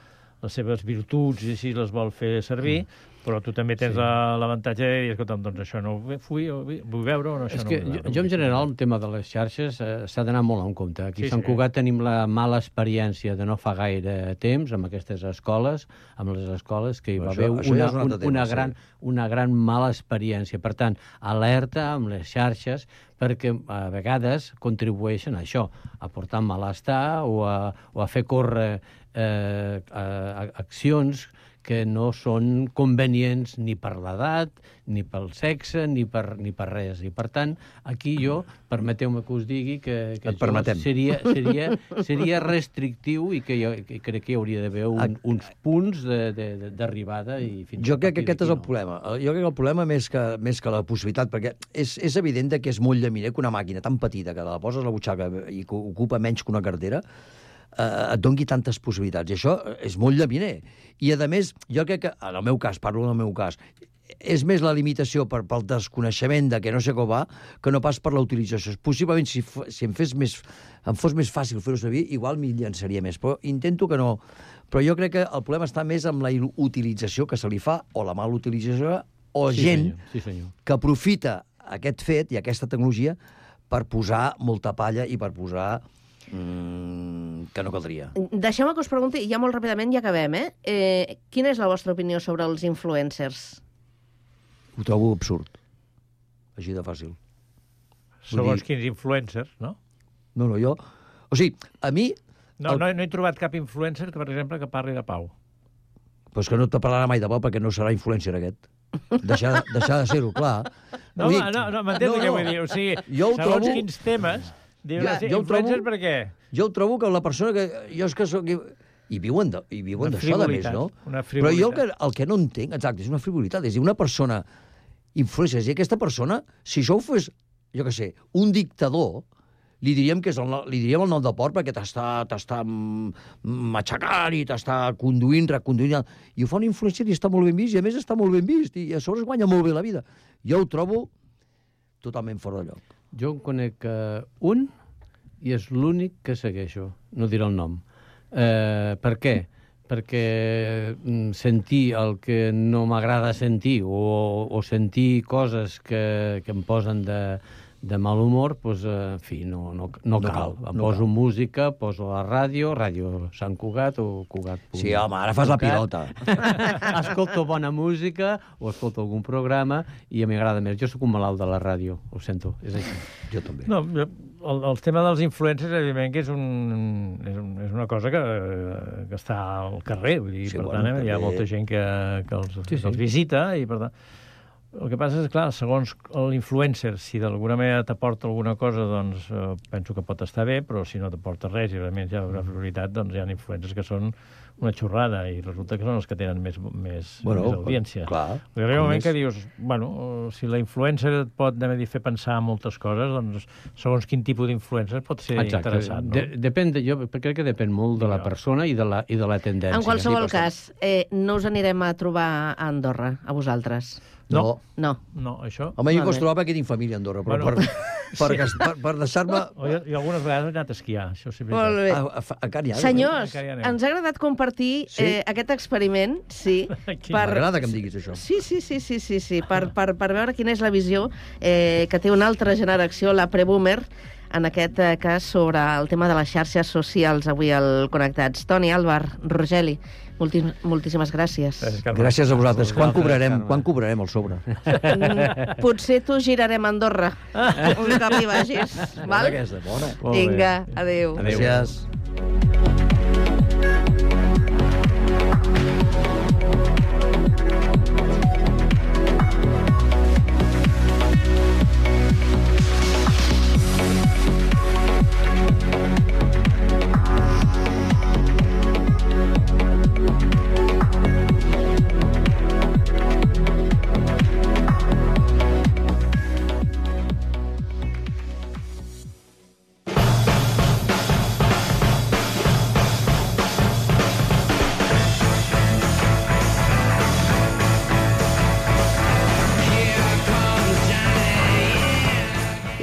les seves virtuts i així les vol fer servir, Mm. Però tu també tens Sí. la- l'avantatge de dir, escolta'm, doncs això no ho vull, vull, vull veure o no, això És no que vull veure. jo, en general, el tema de les xarxes eh, s'ha d'anar molt en compte. Aquí Sí, a Sant sí. Cugat tenim la mala experiència de no fa gaire temps amb aquestes escoles, amb les escoles, que hi va haver una, és un tema, una, sí. gran, una gran mala experiència. Per tant, alerta amb les xarxes perquè a vegades contribueixen a això, a portar malestar o a, o a fer córrer eh, a, a, accions que no són convenients ni per l'edat, ni pel sexe, ni per, ni per res. I, per tant, aquí jo, permeteu-me que us digui que, que Et permetem. seria, seria, seria restrictiu i que, jo, que crec que hi hauria d'haver un, uns punts d'arribada i fins Jo crec que aquest és el problema. Jo crec que el problema més que, més que la possibilitat, perquè és, és evident que és molt llaminer que una màquina tan petita que la poses a la butxaca i que ocupa menys que una cartera eh, et dongui tantes possibilitats. I això és molt llaminer. I, a més, jo crec que, en el meu cas, parlo del meu cas, és més la limitació per, pel desconeixement de que no sé com va que no pas per la utilització. Possiblement, si, si em, fes més, em fos més fàcil fer-ho servir, igual m'hi llançaria més. Però intento que no... Però jo crec que el problema està més amb la il- utilització que se li fa, o la mala utilització, o Sí, gent senyor. Sí, senyor. que aprofita aquest fet i aquesta tecnologia per posar molta palla i per posar mm, que no caldria. Deixeu-me que us pregunti, ja molt ràpidament ja acabem, eh? eh? Quina és la vostra opinió sobre els influencers? Ho trobo absurd. Així de fàcil. Segons dir- quins influencers, no? No, no, jo... O sigui, a mi... No, el- no, he- no he trobat cap influencer, que, per exemple, que parli de pau. Però és que no te parlarà mai de bo perquè no serà influencer aquest. Deixar, deixar de ser-ho, clar. No, home, dir- no, no m'entens no, què no. vull dir? O sigui, Jo segons trobo- quins temes, ja, jo influencers trobo- per què? Jo ho trobo que la persona que... Jo és que soc... I viuen de- i viuen d'això, de més, no? una Però jo el que, el que no entenc, exacte, és una frivolitat. És dir, una persona influencer, i aquesta persona, si això ho fes, jo què sé, un dictador, li diríem que és el, li diríem el nom de port perquè t'està matxacant i t'està conduint, reconduint... I ho fa un influencer i està molt ben vist, i a més està molt ben vist, i a sobre es guanya molt bé la vida. Jo ho trobo totalment fora de lloc. Jo en conec uh, un i és l'únic que segueixo. No diré el nom. Eh, per què? Perquè mm, sentir el que no m'agrada sentir o, o sentir coses que, que em posen de, de mal humor, doncs, eh, en fi, no, no, no, No cal. cal, Em no poso cal. música, poso la ràdio, ràdio Sant Cugat o Cugat. Sí, home, ara fas la pilota. escolto bona música o escolto algun programa i a mi m'agrada més. Jo sóc un malalt de la ràdio, ho sento, és així. Jo també. No, el, el tema dels influencers, evidentment, que és, un, és, un, és una cosa que, que està al carrer. Vull dir, Sí, per bueno, tant, eh, hi ha també- molta gent que, que, els, Sí, sí. que els visita i, per tant... El que passa és, clar, segons l'influencer, si d'alguna manera t'aporta alguna cosa, doncs eh, penso que pot estar bé, però si no t'aporta res i realment hi ha una prioritat, doncs hi ha influencers que són una xorrada i resulta que són els que tenen més, més, Bueno, més audiència. clar. Perquè arriba un moment és- que dius, bueno, si la influencer et pot dir, fer pensar moltes coses, doncs segons quin tipus d'influencer pot ser interessant, no? De, depèn de, jo crec que depèn molt de la persona i de la, i de la tendència. En qualsevol cas, eh, no us anirem a trobar a Andorra, a vosaltres. No. No. No, això... Home, jo Vale. acostumava que tinc família a Andorra, però Bueno. per, per, gas- per, per deixar-me... Jo, jo algunes vegades he anat a esquiar, això sí. Molt bé. A, a, a, encara hi ha, Senyors, anem. ens ha agradat compartir Sí? eh, aquest experiment, sí, M'agrada que em diguis això. Sí, sí, sí, sí, sí, sí per, per, per veure quina és la visió eh, que té una altra generació, la preboomer, en aquest eh, cas sobre el tema de les xarxes socials avui al Connectats. Toni, Álvar, Rogeli, molti moltíssimes gràcies. Gràcies a vosaltres. Quan cobrarem, quan cobrarem el sobre? Mm, Potser t'ho girarem a Andorra un cop hi vagis. Val? Aquesta, bona. Vinga, adéu. Adéu. Gràcies.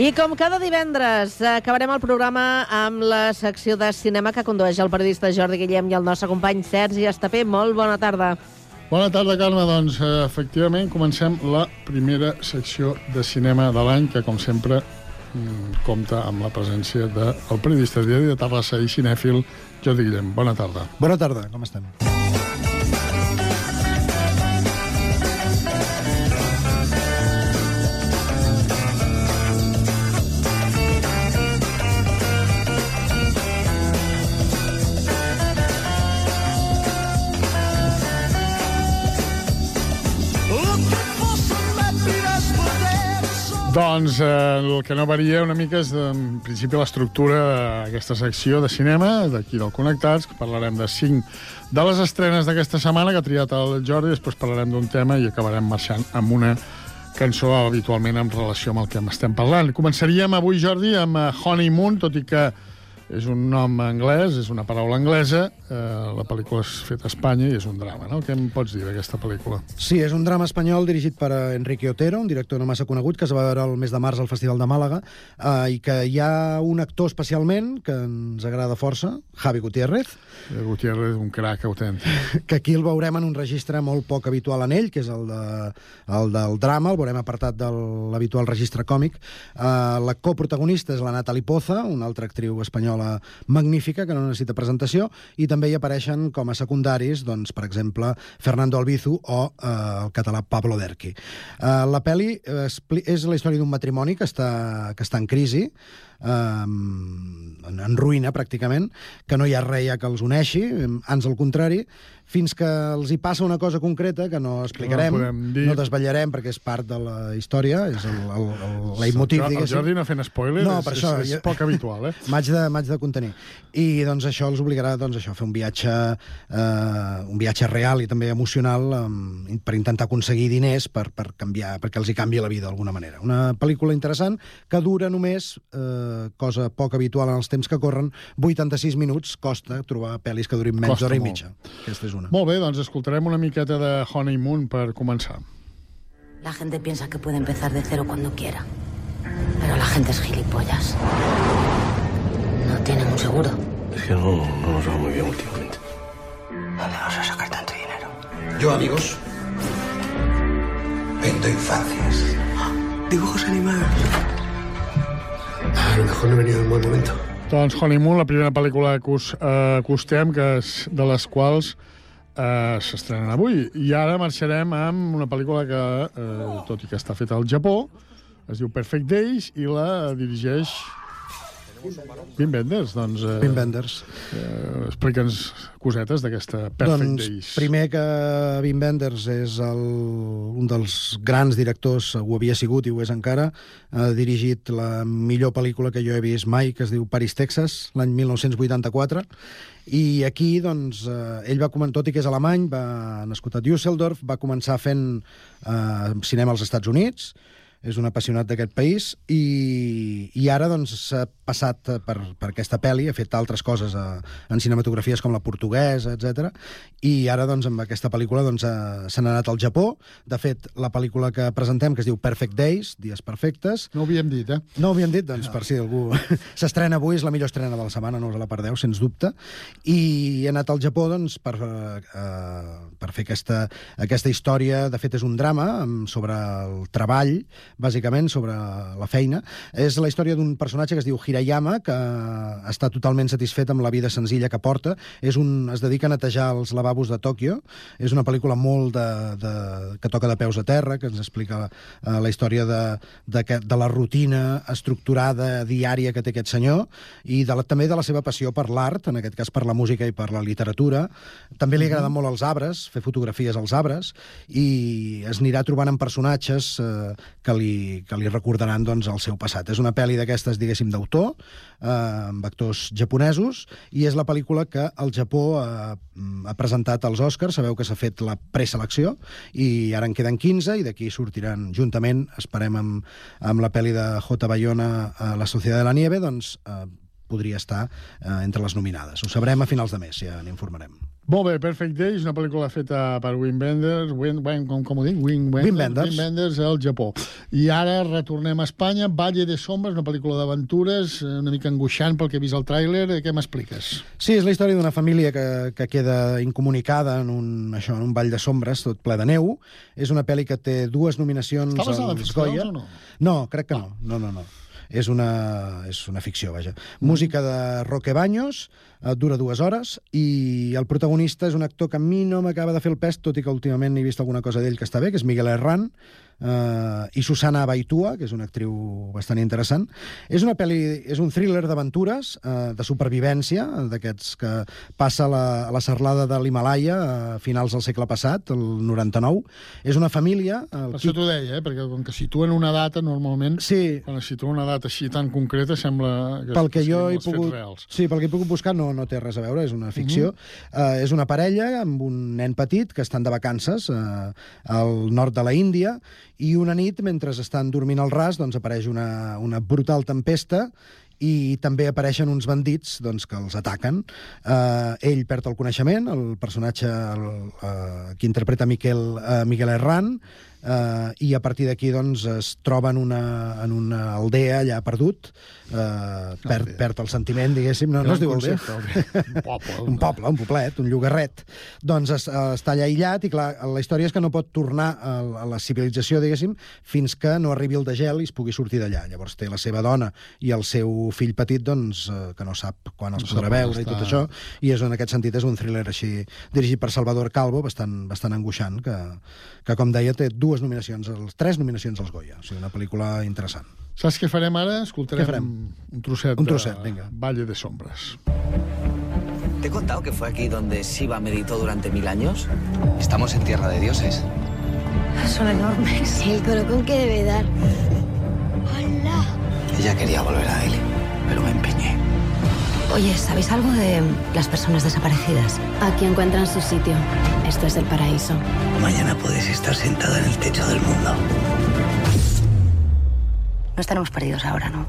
I com cada divendres, acabarem el programa amb la secció de cinema que condueix el periodista Jordi Guillem i el nostre company Sergi Estapé. Molt bona tarda. Bona tarda, Carme. Doncs, eh, efectivament, comencem la primera secció de cinema de l'any, que, com sempre, mm, compta amb la presència del periodista de diari de Terrassa i cinèfil, Jordi Guillem. Bona tarda. Bona tarda, com estem? Doncs eh, el que no varia una mica és, en principi, l'estructura d'aquesta secció de cinema, d'aquí del Connectats, que parlarem de cinc de les estrenes d'aquesta setmana que ha triat el Jordi, després parlarem d'un tema i acabarem marxant amb una cançó habitualment en relació amb el que estem parlant. Començaríem avui, Jordi, amb eh, Honeymoon, tot i que és un nom anglès, és una paraula anglesa, eh, la pel·lícula és feta a Espanya i és un drama, no? Què em pots dir d'aquesta pel·lícula? Sí, és un drama espanyol dirigit per eh, Enrique Otero, un director no massa conegut, que es va veure el mes de març al Festival de Màlaga, eh, i que hi ha un actor especialment que ens agrada força, Javi Gutiérrez. Eh, Gutiérrez, un crac autèntic. Que aquí el veurem en un registre molt poc habitual en ell, que és el, de, el del drama, el veurem apartat de l'habitual registre còmic. Eh, la coprotagonista és la Natalie Poza, una altra actriu espanyola magnífica, que no necessita presentació, i també hi apareixen com a secundaris, doncs, per exemple, Fernando Albizu o eh, el català Pablo Derqui. Eh, la pel·li és la història d'un matrimoni que està, que està en crisi, en, en ruïna, pràcticament, que no hi ha res que els uneixi, ans al contrari, fins que els hi passa una cosa concreta que no explicarem, No no, podem dir. no desvetllarem perquè és part de la història, és el, el, el leitmotiv, el, el diguéssim. Jordi no fent spoiler, No, és, per és, això, és, jo- poc habitual, eh? M'haig de, de contenir. I doncs això els obligarà doncs, això, a fer un viatge, eh, un viatge real i també emocional eh, per intentar aconseguir diners per, per canviar, perquè els hi canvi la vida d'alguna manera. Una pel·lícula interessant que dura només, eh, cosa poc habitual en els temps que corren, 86 minuts. Costa trobar pel·lis que durin menys d'hora i mitja. Aquesta és una. Molt bé, doncs escoltarem una miqueta de Honeymoon per començar. La gente piensa que puede empezar de cero cuando quiera. Pero la gente es gilipollas. No tienen un seguro. Es que no, no nos va muy bien últimamente. ¿Dónde vas a sacar tanto dinero? Yo, amigos, vendo infancias. Dibujos animados. A lo mejor no he venido en buen momento. Doncs Honeymoon, la primera pel·lícula que us eh, acostem, que és de les quals eh, s'estrenen avui. I ara marxarem amb una pel·lícula que, eh, tot i que està feta al Japó, es diu Perfect Days i la dirigeix Wim Wenders. Doncs, eh, Wim Wenders. Eh, Explica'ns cosetes d'aquesta Perfect doncs, Days. primer que Wim Wenders és el, un dels grans directors, ho havia sigut i ho és encara, ha dirigit la millor pel·lícula que jo he vist mai, que es diu Paris, Texas, l'any 1984, i aquí, doncs, eh, ell va començar, tot i que és alemany, va nascut a Düsseldorf, va començar fent eh, cinema als Estats Units, és un apassionat d'aquest país i, i ara doncs s'ha passat per, per aquesta pel·li, ha fet altres coses a, en cinematografies com la portuguesa, etc. i ara doncs amb aquesta pel·lícula doncs, eh, se n'ha anat al Japó. De fet, la pel·lícula que presentem, que es diu Perfect Days, Dies Perfectes... No ho havíem dit, eh? No ho havíem dit, doncs, per si algú... S'estrena avui, és la millor estrena de la setmana, no us la perdeu, sens dubte. I he anat al Japó doncs, per, eh, per fer aquesta, aquesta història. De fet, és un drama sobre el treball, bàsicament, sobre la feina. És la història d'un personatge que es diu Hirayama, que està totalment satisfet amb la vida senzilla que porta. És un, es dedica a netejar els lavabos de Tòquio. És una pel·lícula molt de, de, que toca de peus a terra, que ens explica uh, la història de, de, que, de la rutina estructurada diària que té aquest senyor i de la, també de la seva passió per l'art, en aquest cas per la música i per la literatura. També li agraden molt els arbres, fer fotografies als arbres, i es anirà trobant amb personatges eh, que, li, que li recordaran doncs, el seu passat. És una pel·li d'aquestes, diguéssim, d'autor, eh, amb actors japonesos, i és la pel·lícula que el Japó eh, ha presentat als Oscars. Sabeu que s'ha fet la preselecció, i ara en queden 15, i d'aquí sortiran juntament, esperem amb, amb la pel·li de J. Bayona, eh, La Societat de la Nieve, doncs eh, podria estar eh, entre les nominades. Ho sabrem a finals de mes, ja n'informarem. Molt bé, Perfect Day és una pel·lícula feta per Wim Wenders, Wim, Wim, com, com ho dic? Wim Wenders, Wim Wenders. Wim Wenders al Japó. I ara retornem a Espanya, Valle de Sombres, una pel·lícula d'aventures, una mica angoixant pel que he vist al tràiler. Què m'expliques? Sí, és la història d'una família que, que queda incomunicada en un, això, en un ball de sombres tot ple de neu. És una pel·li que té dues nominacions Està basada en als Goya. o no? No, crec que no. No, no, no. És una, és una ficció, vaja. Música de Roque Baños, eh, dura dues hores, i el protagonista és un actor que a mi no m'acaba de fer el pes, tot i que últimament he vist alguna cosa d'ell que està bé, que és Miguel Herrán, eh, i Susana Baitua, que és una actriu bastant interessant. És una pel·li, és un thriller d'aventures, eh, de supervivència, d'aquests que passa a la, a la serlada de l'Himalaya a finals del segle passat, el 99. És una família... El Per això t'ho deia, eh? perquè com que situen una data, normalment, sí. quan es situa una data així tan concreta, sembla que, pel que jo he pogut, reals. sí, pel que he pogut buscar no, no té res a veure, és una ficció. Uh Mhm. -huh. uh, és una parella amb un nen petit que estan de vacances uh, al nord de la Índia i una nit, mentre estan dormint al ras, doncs apareix una, una brutal tempesta i també apareixen uns bandits doncs, que els ataquen. Uh, ell perd el coneixement, el personatge el, uh, que interpreta Miquel, uh, Miguel Herrán, uh, i a partir d'aquí doncs, es troba en una, en una aldea allà perdut, uh, perd, perd el sentiment, diguéssim, no, no es diu aldea. Un poble. un poble, un poblet, un llogarret. Doncs es, està allà aïllat i, clar, la història és que no pot tornar a, a la civilització, diguéssim, fins que no arribi el de gel i es pugui sortir d'allà. Llavors té la seva dona i el seu fill petit, doncs, eh, que no sap quan els No podrà veure i està. tot això, i és, en aquest sentit és un thriller així, dirigit per Salvador Calvo, bastant, bastant angoixant, que, que, com deia, té dues nominacions, els, tres nominacions als Goya. O sigui, una pel·lícula interessant. Saps què farem ara? Escoltarem Què farem? un trosset, Un trosset, de vinga. Valle de Sombres. ¿Te he contado que fue aquí donde Shiva meditó durante mil años? Estamos en tierra de dioses. Son enormes. El colocón que debe dar. ¡Hola! Ella quería volver a él, pero me empeñé. Oye, ¿sabéis algo de las personas desaparecidas? Aquí encuentran su sitio. Esto es el paraíso. Mañana puedes estar sentada en el techo del mundo. No estaremos perdidos ahora, ¿no?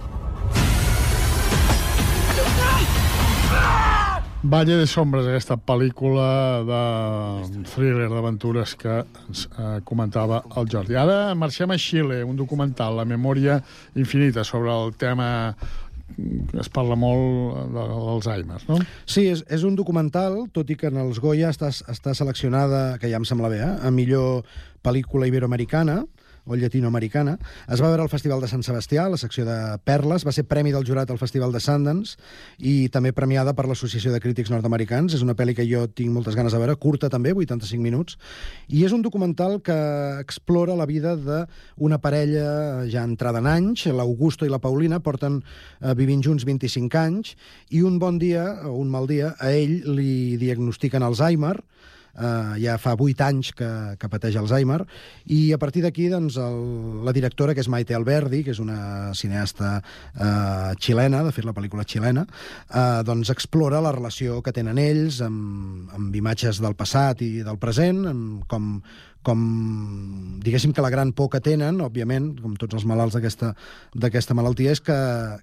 Valle de Sombres, aquesta pel·lícula de thriller d'aventures que ens eh, comentava el Jordi. Ara marxem a Xile, un documental, La memòria infinita, sobre el tema es parla molt de l'Alzheimer, no? Sí, és, és un documental, tot i que en els Goya està, està seleccionada, que ja em sembla bé, eh, a millor pel·lícula iberoamericana, o llatinoamericana. Es va veure al Festival de Sant Sebastià, la secció de Perles, va ser premi del jurat al Festival de Sundance i també premiada per l'Associació de Crítics Nord-Americans. És una pel·li que jo tinc moltes ganes de veure, curta també, 85 minuts, i és un documental que explora la vida d'una parella ja entrada en anys, l'Augusto i la Paulina porten eh, vivint junts 25 anys, i un bon dia, o un mal dia, a ell li diagnostiquen Alzheimer, Uh, ja fa 8 anys que, que pateix Alzheimer, i a partir d'aquí doncs, el, la directora, que és Maite Alberdi, que és una cineasta uh, xilena, de fet la pel·lícula xilena, uh, doncs explora la relació que tenen ells amb, amb imatges del passat i del present, amb com, com diguéssim que la gran por que tenen, òbviament, com tots els malalts d'aquesta malaltia, és que,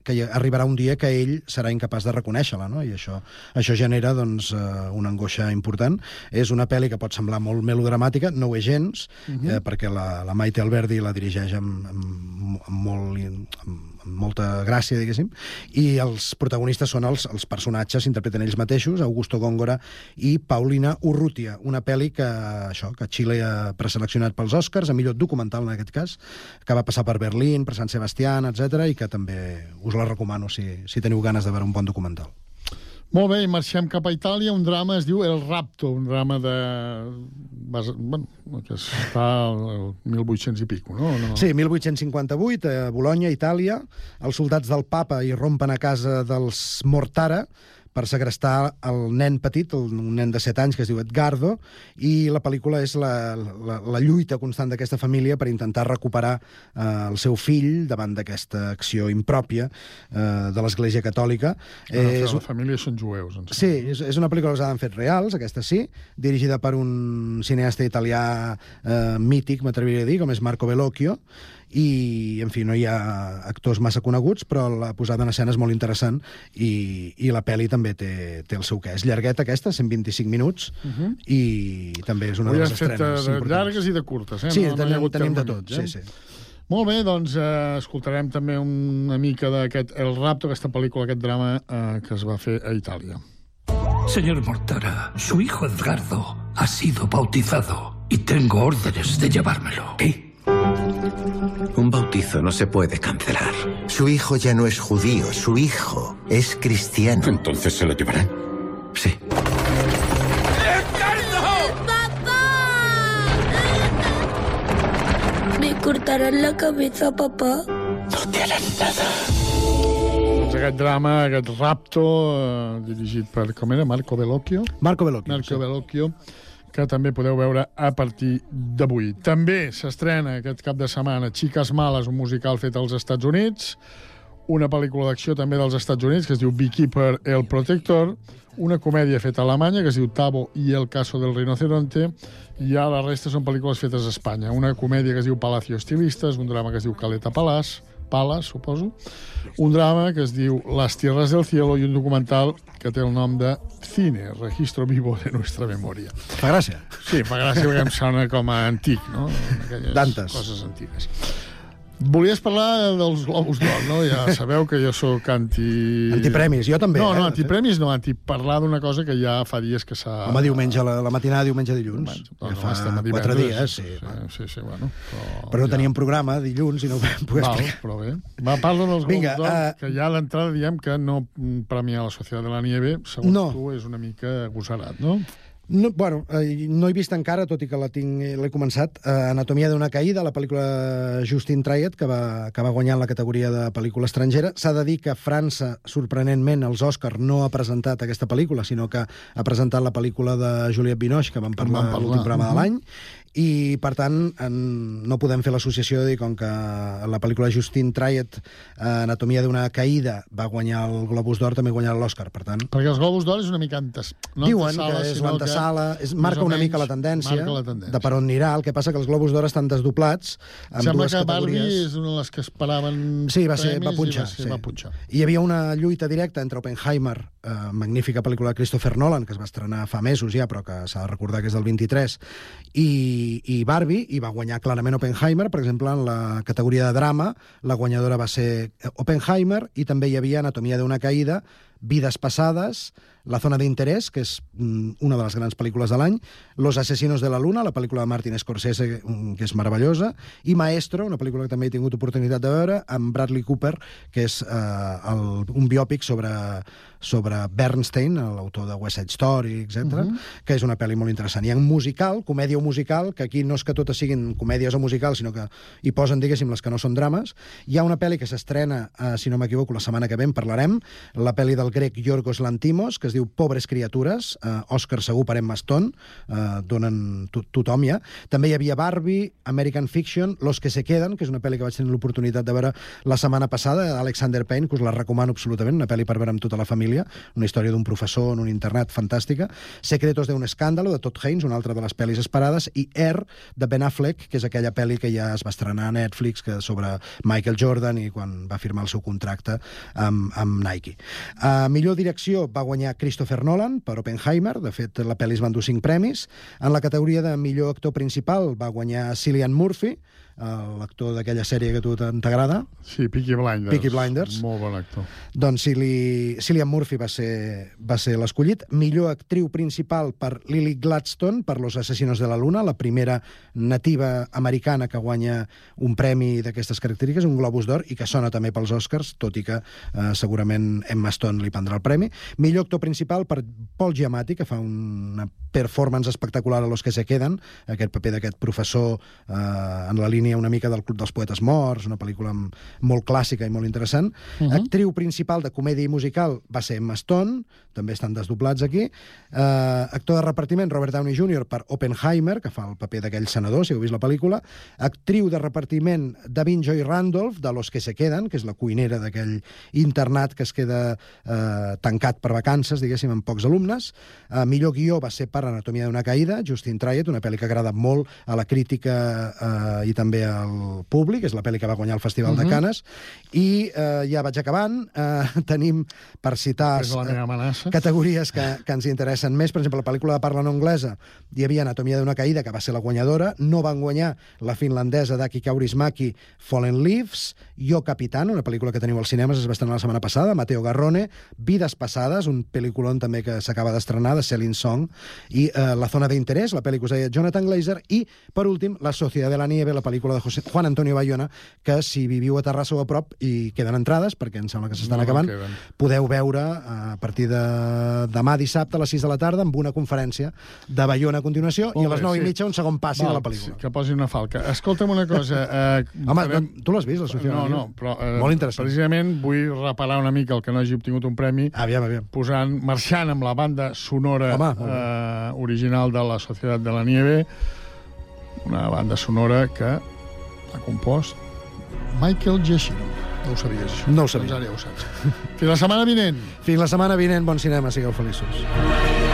que arribarà un dia que ell serà incapaç de reconèixer-la, no? I això, això genera doncs, eh, una angoixa important. És una pel·li que pot semblar molt melodramàtica, no ho és gens, uh -huh. eh, perquè la, la Maite Alberdi la dirigeix amb, amb, amb, molt, amb, amb molta gràcia, diguéssim, i els protagonistes són els, els personatges, interpreten ells mateixos, Augusto Góngora i Paulina Urrutia, una pel·li que, això, que Xile ha preseleccionat pels Oscars, a millor documental en aquest cas, que va passar per Berlín, per Sant Sebastián, etc i que també us la recomano si, si teniu ganes de veure un bon documental. Molt bé, marxem cap a Itàlia. Un drama es diu El Rapto, un drama de... Bueno, que està al 1800 i pico, no? no? Sí, 1858, a Bologna, Itàlia. Els soldats del papa hi rompen a casa dels Mortara per segrestar el nen petit, el, un nen de 7 anys que es diu Edgardo, i la pel·lícula és la, la, la lluita constant d'aquesta família per intentar recuperar eh, el seu fill davant d'aquesta acció impròpia eh, de l'Església Catòlica. Eh, és, la família són jueus. Ens... Sí, és, és una pel·lícula basada en fets reals, aquesta sí, dirigida per un cineasta italià eh, mític, m'atreviria a dir, com és Marco Bellocchio, i, en fi, no hi ha actors massa coneguts, però la posada en escena és molt interessant i, i la pel·li també té, té el seu què. És llargueta aquesta, 125 minuts, Uh -huh. i també és una Avui de les estrenes de, de importants. llargues i de curtes, eh? Sí, no, tenim, tenim de tot, eh? sí, sí. Molt bé, doncs eh, escoltarem també una mica d'aquest El Rapto, aquesta pel·lícula, aquest drama eh, que es va fer a Itàlia. Señor Mortara, su hijo Edgardo ha sido bautizado y tengo órdenes de llevármelo. ¿Qué? Un bautizo no se puede cancelar. Su hijo ya no es judío, su hijo es cristiano. Entonces se lo llevarán. Sí. Me cortarán la cabeza, papá. Doncs aquest drama, aquest rapto, eh, dirigit per, com era, Marco Bellocchio? Marco Bellocchio, Marco Bellocchio, que també podeu veure a partir d'avui. També s'estrena aquest cap de setmana Chicas Malas, un musical fet als Estats Units, una pel·lícula d'acció també dels Estats Units que es diu Beekeeper El Protector, una comèdia feta a Alemanya que es diu Tabo i el caso del rinoceronte, i ja la resta són pel·lícules fetes a Espanya. Una comèdia que es diu Palacio Estilistes, un drama que es diu Caleta Palàs, Palas, suposo, un drama que es diu Las tierras del cielo i un documental que té el nom de Cine, registro vivo de nuestra memoria. Fa gràcia. Sí, fa gràcia perquè em sona com a antic, no? Aquelles Dantes. coses antigues. Volies parlar dels Globus d'Or, no? Ja sabeu que jo sóc anti... Antipremis, jo també, No, eh, no, de antipremis no, anti parlar d'una cosa que ja fa dies que s'ha... Home, diumenge, la, la matinada diumenge dilluns. No, ja no, fa a quatre dies, sí. Sí, sí, sí, bueno. Però, Però no teníem programa dilluns i no ho vam poder Val, explicar. però bé. Va, parla dels Globus d'Or, eh, que ja a l'entrada diem que no premiar la Societat de la Nieve, segons No. tu, és una mica agosarat, no? No, bueno, eh, no he vist encara, tot i que la tinc, l'he començat, eh, Anatomia d'una caïda, la pel·lícula Justin Triet, que va, que va guanyar en la categoria de pel·lícula estrangera. S'ha de dir que França, sorprenentment, els Oscars no ha presentat aquesta pel·lícula, sinó que ha presentat la pel·lícula de Juliette Binoche, que vam parlar, vam parlar. l'últim programa de Mhm. l'any, i, per tant, en, no podem fer l'associació de dir, com que la pel·lícula Justin Triet, eh, Anatomia d'una caïda, va guanyar el Globus d'Or, també guanyar l'Oscar, per tant... Perquè els Globus d'Or és una mica antes... No Diuen antesala, que és l'antesala, és, marca una mica la tendència, la tendència. de per on anirà. El que passa que els Globus d'Or estan desdoblats amb Sembla dues que Barbie categories. és una de les que esperaven Sí, va, ser, va punxar. i va, ser, sí. va punxar. Hi havia una lluita directa entre Oppenheimer, eh, magnífica pel·lícula de Christopher Nolan, que es va estrenar fa mesos ja, però que s'ha de recordar que és del 23, i, i Barbie, i va guanyar clarament Oppenheimer, per exemple, en la categoria de drama, la guanyadora va ser Oppenheimer, i també hi havia Anatomia d'una caïda, Vides passades, La zona d'interès, que és mm, una de les grans pel·lícules de l'any, Los asesinos de la luna, la pel·lícula de Martin Scorsese, mm, que és meravellosa, i Maestro, una pel·lícula que també he tingut oportunitat de veure, amb Bradley Cooper, que és eh, el, un biòpic sobre, sobre Bernstein, l'autor de West Side Story, etc, Mhm. que és una pel·li molt interessant. I en musical, comèdia o musical, que aquí no és que totes siguin comèdies o musicals, sinó que hi posen, diguéssim, les que no són drames, hi ha una pel·li que s'estrena, eh, si no m'equivoco, la setmana que ve en parlarem, la pel·li del grec Yorgos Lantimos, que es es diu Pobres criatures, eh, Òscar segur per Emma Stone, eh, donen to tothom ja. També hi havia Barbie, American Fiction, Los que se queden, que és una pel·li que vaig tenir l'oportunitat de veure la setmana passada, d'Alexander Payne, que us la recomano absolutament, una pel·li per veure amb tota la família, una història d'un professor en un internat fantàstica. Secretos de un escàndalo, de Todd Haynes, una altra de les pel·lis esperades, i Air, de Ben Affleck, que és aquella pel·li que ja es va estrenar a Netflix, que sobre Michael Jordan i quan va firmar el seu contracte amb, amb Nike. Uh, millor direcció va guanyar Christopher Nolan per Oppenheimer, de fet la pel·li es va endur cinc premis. En la categoria de millor actor principal va guanyar Cillian Murphy, l'actor d'aquella sèrie que tu t'agrada. Sí, Peaky Blinders. Peaky Blinders. Molt bon actor. Doncs Cilli, Cillian Murphy va ser, va ser l'escollit. Millor actriu principal per Lily Gladstone, per Los asesinos de la luna, la primera nativa americana que guanya un premi d'aquestes característiques, un Globus d'Or, i que sona també pels Oscars, tot i que eh, segurament Emma Stone li prendrà el premi. Millor actor principal per Paul Giamatti, que fa una performance espectacular a Los que se queden, aquest paper d'aquest professor eh, en la línia una mica del Club dels Poetes Morts, una pel·lícula molt clàssica i molt interessant. Uh -huh. Actriu principal de comèdia i musical va ser Emma Stone, també estan desdoblats aquí. Uh, actor de repartiment, Robert Downey Jr. per Oppenheimer, que fa el paper d'aquell senador, si heu vist la pel·lícula. Actriu de repartiment, Davin Joy Randolph, de Los que se queden, que és la cuinera d'aquell internat que es queda uh, tancat per vacances, diguéssim, amb pocs alumnes. Uh, millor guió va ser per Anatomia d'una caïda, Justin Triet, una pel·li que agrada molt a la crítica uh, i també al públic, és la pel·li que va guanyar el Festival uh -huh. de Canes, i eh, ja vaig acabant, eh, tenim, per citar eh, categories que, que ens interessen més, per exemple, la pel·lícula de parla no anglesa, hi havia Anatomia d'una caïda, que va ser la guanyadora, no van guanyar la finlandesa d'Aki Kaurismäki, Fallen Leaves, Jo Capitán, una pel·lícula que teniu als cinemes, es va estrenar la setmana passada, Mateo Garrone, Vides passades, un pel·lículon també que s'acaba d'estrenar, de Celine Song, i eh, La zona d'interès, la pel·li que us deia Jonathan Glazer, i, per últim, La Sociedad de la Nieve, la pel·lícula de José, Juan Antonio Bayona, que si viviu a Terrassa o a prop i queden entrades, perquè em sembla que s'estan No, acabant, queden. podeu veure a partir de demà dissabte a les 6 de la tarda amb una conferència de Bayona a continuació i a Molt les bé, 9 i sí. mitja un segon passi Val, de la pel·lícula. sí, Que posi una falca. Escolta'm una cosa. Eh, Home, farem- no, tu l'has vist, la Sociedad No, de no, però eh, Molt interessant. precisament vull reparar una mica el que no hagi obtingut un premi aviam, aviam. posant, marxant amb la banda sonora Home, molt bé. Eh, original de la Societat de la Nieve, una banda sonora que ha compost Michael Giacchino. No ho sabies, això. No ho sabia. Doncs ara ja ho saps. Fins la setmana vinent. Fins la setmana vinent, bon cinema, sigueu feliços.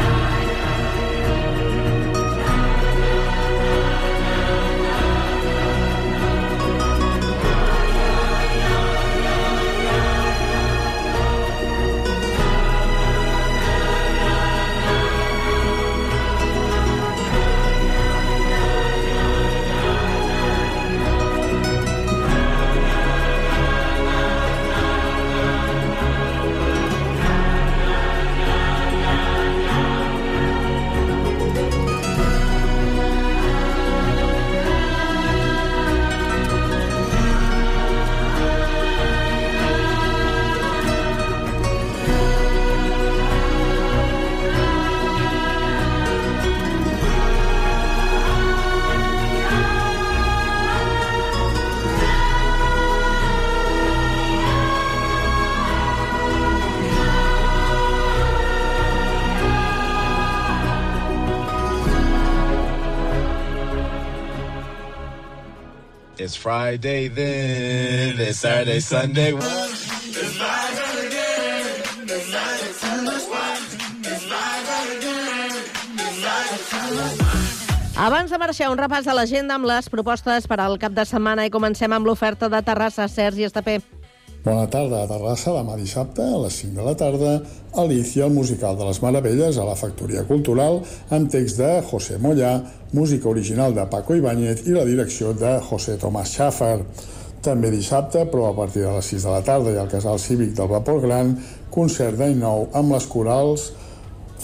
Friday then, it's Saturday, Sunday. Abans de marxar, un repàs de l'agenda amb les propostes per al cap de setmana i comencem amb l'oferta de Terrassa. Sergi Estapé. Bona tarda a Terrassa, demà dissabte, a les 5 de la tarda, Alicia, el musical de les Meravelles, a la Factoria Cultural, amb text de José Mollà, música original de Paco Ibáñez i la direcció de José Tomás Schaffer. També dissabte, però a partir de les 6 de la tarda i al Casal Cívic del Vapor Gran, concert d'any nou amb les corals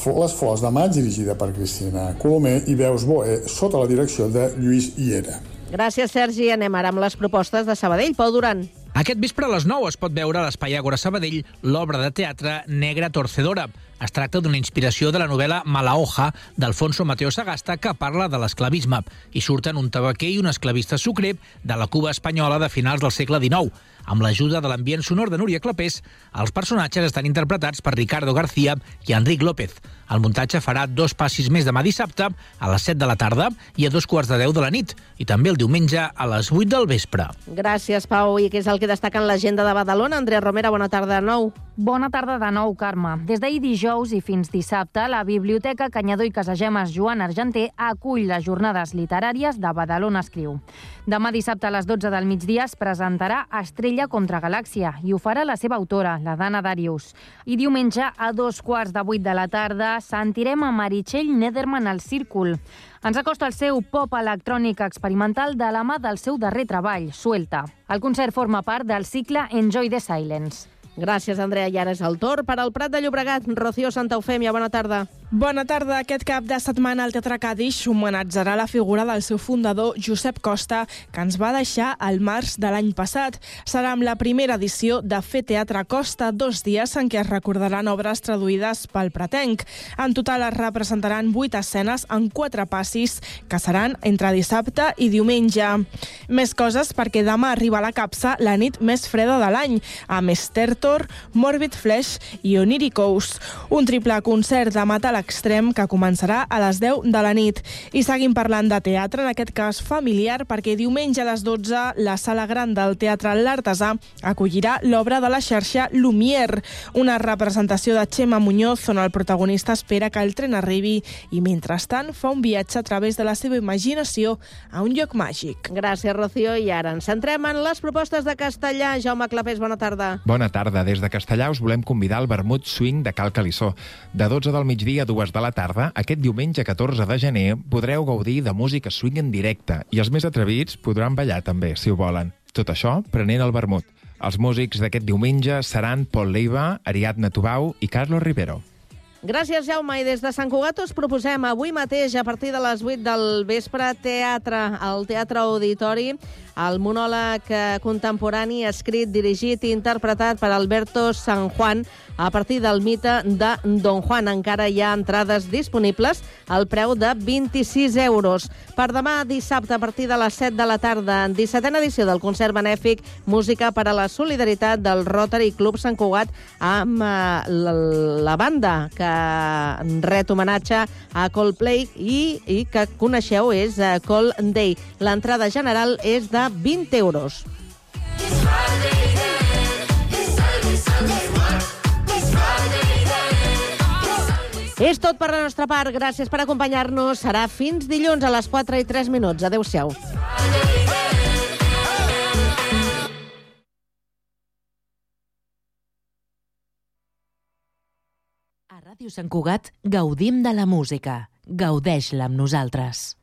Les Flors de Maig, dirigida per Cristina Colomer, i Veus Boé, sota la direcció de Lluís Iera. Gràcies, Sergi. Anem ara amb les propostes de Sabadell. Pau Duran. Aquest vespre a les 9 es pot veure a l'Espai Àgora Sabadell l'obra de teatre Negra Torcedora. Es tracta d'una inspiració de la novel·la Malahoja d'Alfonso Mateo Sagasta que parla de l'esclavisme i surten un tabaquer i un esclavista sucre de la Cuba espanyola de finals del segle XIX. Amb l'ajuda de l'ambient sonor de Núria Clapés, els personatges estan interpretats per Ricardo García i Enric López. El muntatge farà dos passis més demà dissabte a les 7 de la tarda i a dos quarts de 10 de la nit i també el diumenge a les 8 del vespre. Gràcies, Pau. I què és el que destaca en l'agenda de Badalona? Andrea Romera, bona tarda de nou. Bona tarda de nou, Carme. Des d'ahir dijous i fins dissabte, la Biblioteca Canyador i Casagemes Joan Argenter acull les jornades literàries de Badalona Escriu. Demà dissabte a les 12 del migdia es presentarà Estrella contra Galàxia i ho farà la seva autora, la Dana Darius. I diumenge, a dos quarts de vuit de la tarda, sentirem a Meritxell Nederman al Círcul. Ens acosta el seu pop electrònic experimental de la mà del seu darrer treball, Suelta. El concert forma part del cicle Enjoy the Silence. Gràcies, Andrea. I ara és el torn per al Prat de Llobregat. Rocío Santa Eufèmia, bona tarda. Bona tarda. Aquest cap de setmana el Teatre Cadix homenatjarà la figura del seu fundador, Josep Costa, que ens va deixar al març de l'any passat. Serà amb la primera edició de Fer Teatre Costa, dos dies en què es recordaran obres traduïdes pel Pratenc. En total es representaran vuit escenes en quatre passis, que seran entre dissabte i diumenge. Més coses perquè demà arriba a la capsa la nit més freda de l'any, amb Stertor, Morbid Flesh i Oniricous. Un triple concert de metal extrem que començarà a les 10 de la nit. I seguim parlant de teatre, en aquest cas familiar, perquè diumenge a les 12 la sala gran del Teatre L'Artesà acollirà l'obra de la xarxa Lumière, una representació de Xema Muñoz on el protagonista espera que el tren arribi i mentrestant fa un viatge a través de la seva imaginació a un lloc màgic. Gràcies, Rocío. I ara ens centrem en les propostes de castellà. Jaume Clapés, bona tarda. Bona tarda. Des de Castellà us volem convidar al Vermut Swing de Cal Calissó. De 12 del migdia a 2 de la tarda, aquest diumenge 14 de gener, podreu gaudir de música swing en directe i els més atrevits podran ballar també, si ho volen. Tot això prenent el vermut. Els músics d'aquest diumenge seran Paul Leiva, Ariadna Tubau i Carlos Rivero. Gràcies, Jaume. I des de Sant Cugat us proposem avui mateix, a partir de les 8 del vespre, teatre, al Teatre Auditori, el monòleg eh, contemporani escrit, dirigit i interpretat per Alberto San Juan a partir del mite de Don Juan. Encara hi ha entrades disponibles al preu de 26 euros. Per demà dissabte, a partir de les 7 de la tarda, 17a edició del concert benèfic Música per a la Solidaritat del Rotary Club Sant Cugat amb eh, la, la banda que ret homenatge a Coldplay i, i que coneixeu és eh, Cold Day. L'entrada general és de 20 euros. És tot per la nostra part. Gràcies per acompanyar-nos. Serà fins dilluns a les 4 i 3 minuts. Adéu-siau. A Ràdio Sant Cugat gaudim de la música. Gaudeix-la amb nosaltres.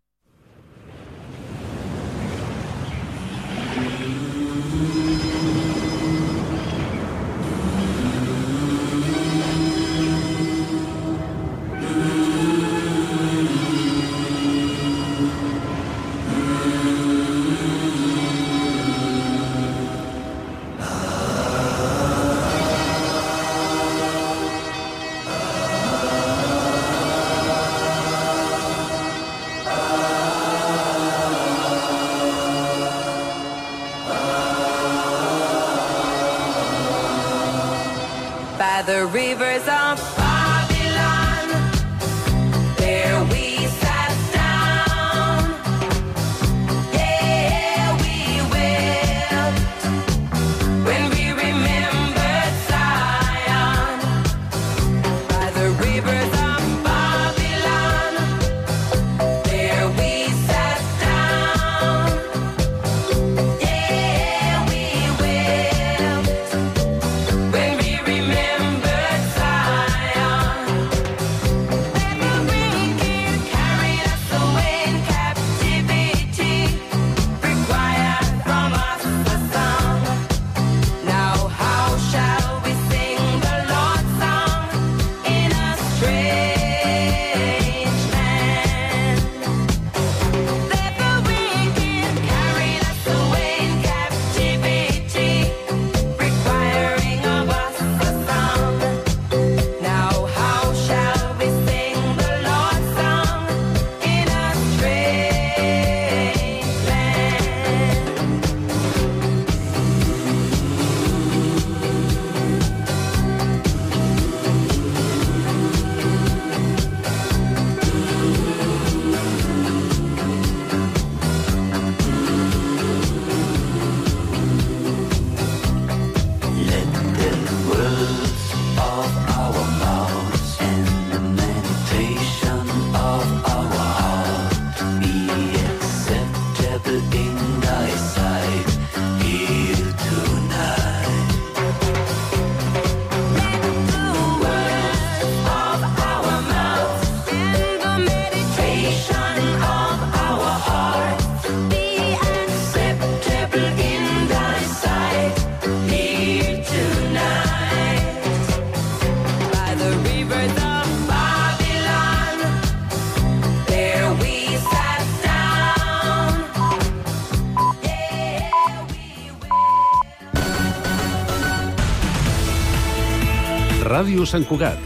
Sant Cugat,